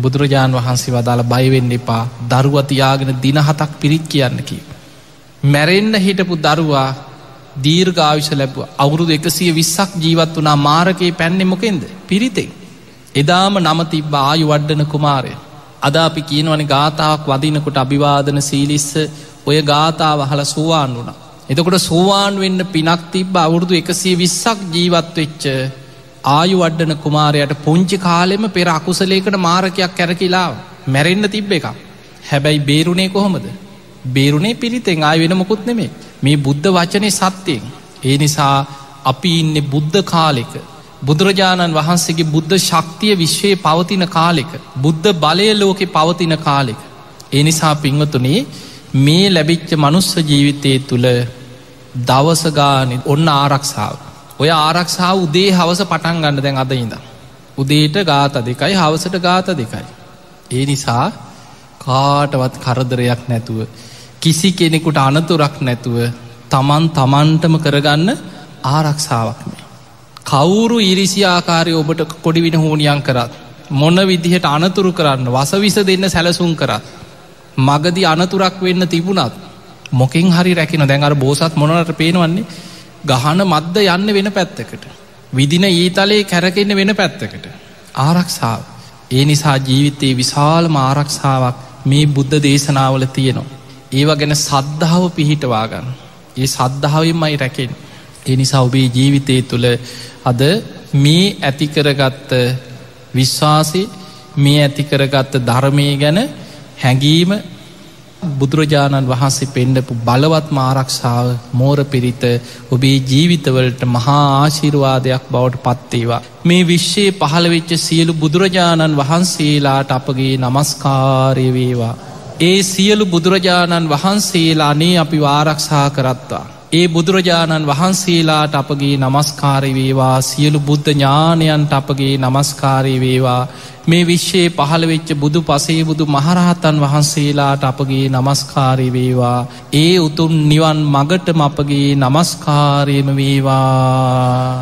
බුදුරජාණන් වහන්සේ වදාළ බයිවෙන්න එපා දරුවතියාගෙන දින හතක් පිරිත් කියන්න කීව. මැරෙන්න්න හිටපු දරුවා දීර්ගාවිශ ලැබ අවුරුදු එකසිය විස්සක් ජීවත් වනා මාරකයේ පැන්නෙ මොකෙන්ද පිරිතෙක්. එදාම නම තිබ්බ ආයු වඩ්ඩන කුමාරය. අද අපි කියනවනි ගාථාවක් වදිනකොට අභිවාදන සීලිස්ස ඔය ගාථාව හල සුවාන් වුණ. එතකොට සෝවාන් වෙන්න පිනක් තිබ්බ අවුරුදු එකසිය විස්සක් ජීවත් වෙච්ච ආයු වඩ්ඩන කුමාරයට පුංචි කාලෙම පෙර අකුසලේකට මාරකයක් කැරකිලා මැරෙන්න්න තිබ්බ එක. හැබැයි බේරුණේ කොහොමද. බේරුණේ පිරිතෙන් ආය වෙන මොකුත් නෙමේ මේ බුද්ධ වචනය සත්‍යයෙන් ඒ නිසා අපි ඉන්න බුද්ධ කාලෙක බුදුරජාණන් වහන්සේගේ බුද්ධ ශක්තිය විශ්වයේ පවතින කාලෙක බුද්ධ බලය ලෝකෙ පවතින කාලෙක. ඒ නිසා පිංවතුනේ මේ ලැබිච්ච මනුස්ස ජීවිතය තුළ දවසගානි ඔන්න ආරක්ෂාව. ඔය ආරක්ෂාව උදේ හවස පටන් ගන්න දැන් අද ඉඳ උදේට ගාත දෙකයි හවසට ගාත දෙකයි. ඒ නිසා කාටවත් කරදරයක් නැතුව කිසි කෙනෙකුට අනතුරක් නැතුව තමන් තමන්ටම කරගන්න ආරක්ෂාවක් මේ. කවුරු ඉරිසි ආකාරය ඔබට කොඩිවින හෝනියන් කරත්. මොන විදිහට අනතුරු කරන්න වසවිස දෙන්න සැලසුම් කරත්. මගදි අනතුරක් වෙන්න තිබුණත් මොකින් හරි රැකින දැන් අර බෝසත් මොනට පේනවන්නේ ගහන මද්ද යන්න වෙන පැත්තකට. විදින ඊතලේ කැරකෙන්න වෙන පැත්තකට. ආරක්ෂාව. ඒ නිසා ජීවිතයේ විශාලම ආරක්ෂාවක් මේ බුද්ධ දේශනාවල තියෙනවා. ඒවා ගැන සද්ධාව පිහිටවාගන්න. ඒ සද්ධාවමයි රැකෙන්. ඒ නිසා ඔබේ ජීවිතය තුළ අද මේ ඇතිකරගත්ත විශ්වාසය මේ ඇතිකරගත්ත ධර්මය ගැන හැඟීම බුදුරජාණන් වහන්සේ පෙන්ඩපු බලවත් මාරක්ෂාව මෝර පිරිත ඔබේ ජීවිතවලට මහා ආශිරවාදයක් බවට පත්තේවා. මේ විශ්ෂයේ පහළවෙච්ච සියලු බුදුරජාණන් වහන්සේලාට අපගේ නමස්කාරය වේවා. ඒ සියලු බුදුරජාණන් වහන්සේලානේ අපි වාරක්ෂා කරත්වා. ඒ බුදුරජාණන් වහන්සේලාට අපගේ නමස්කාරය වේවා. සියලු බුද්ධ ඥානයන්ට අපගේ නමස්කාරය වේවා. මේ විශ්වයේ පහළවෙච්ච බුදු පසේබුදු මහරහතන් වහන්සේලාට අපගේ නමස්කාරය වේවා. ඒ උතුම් නිවන් මගටම අපගේ නමස්කාරයම වේවා.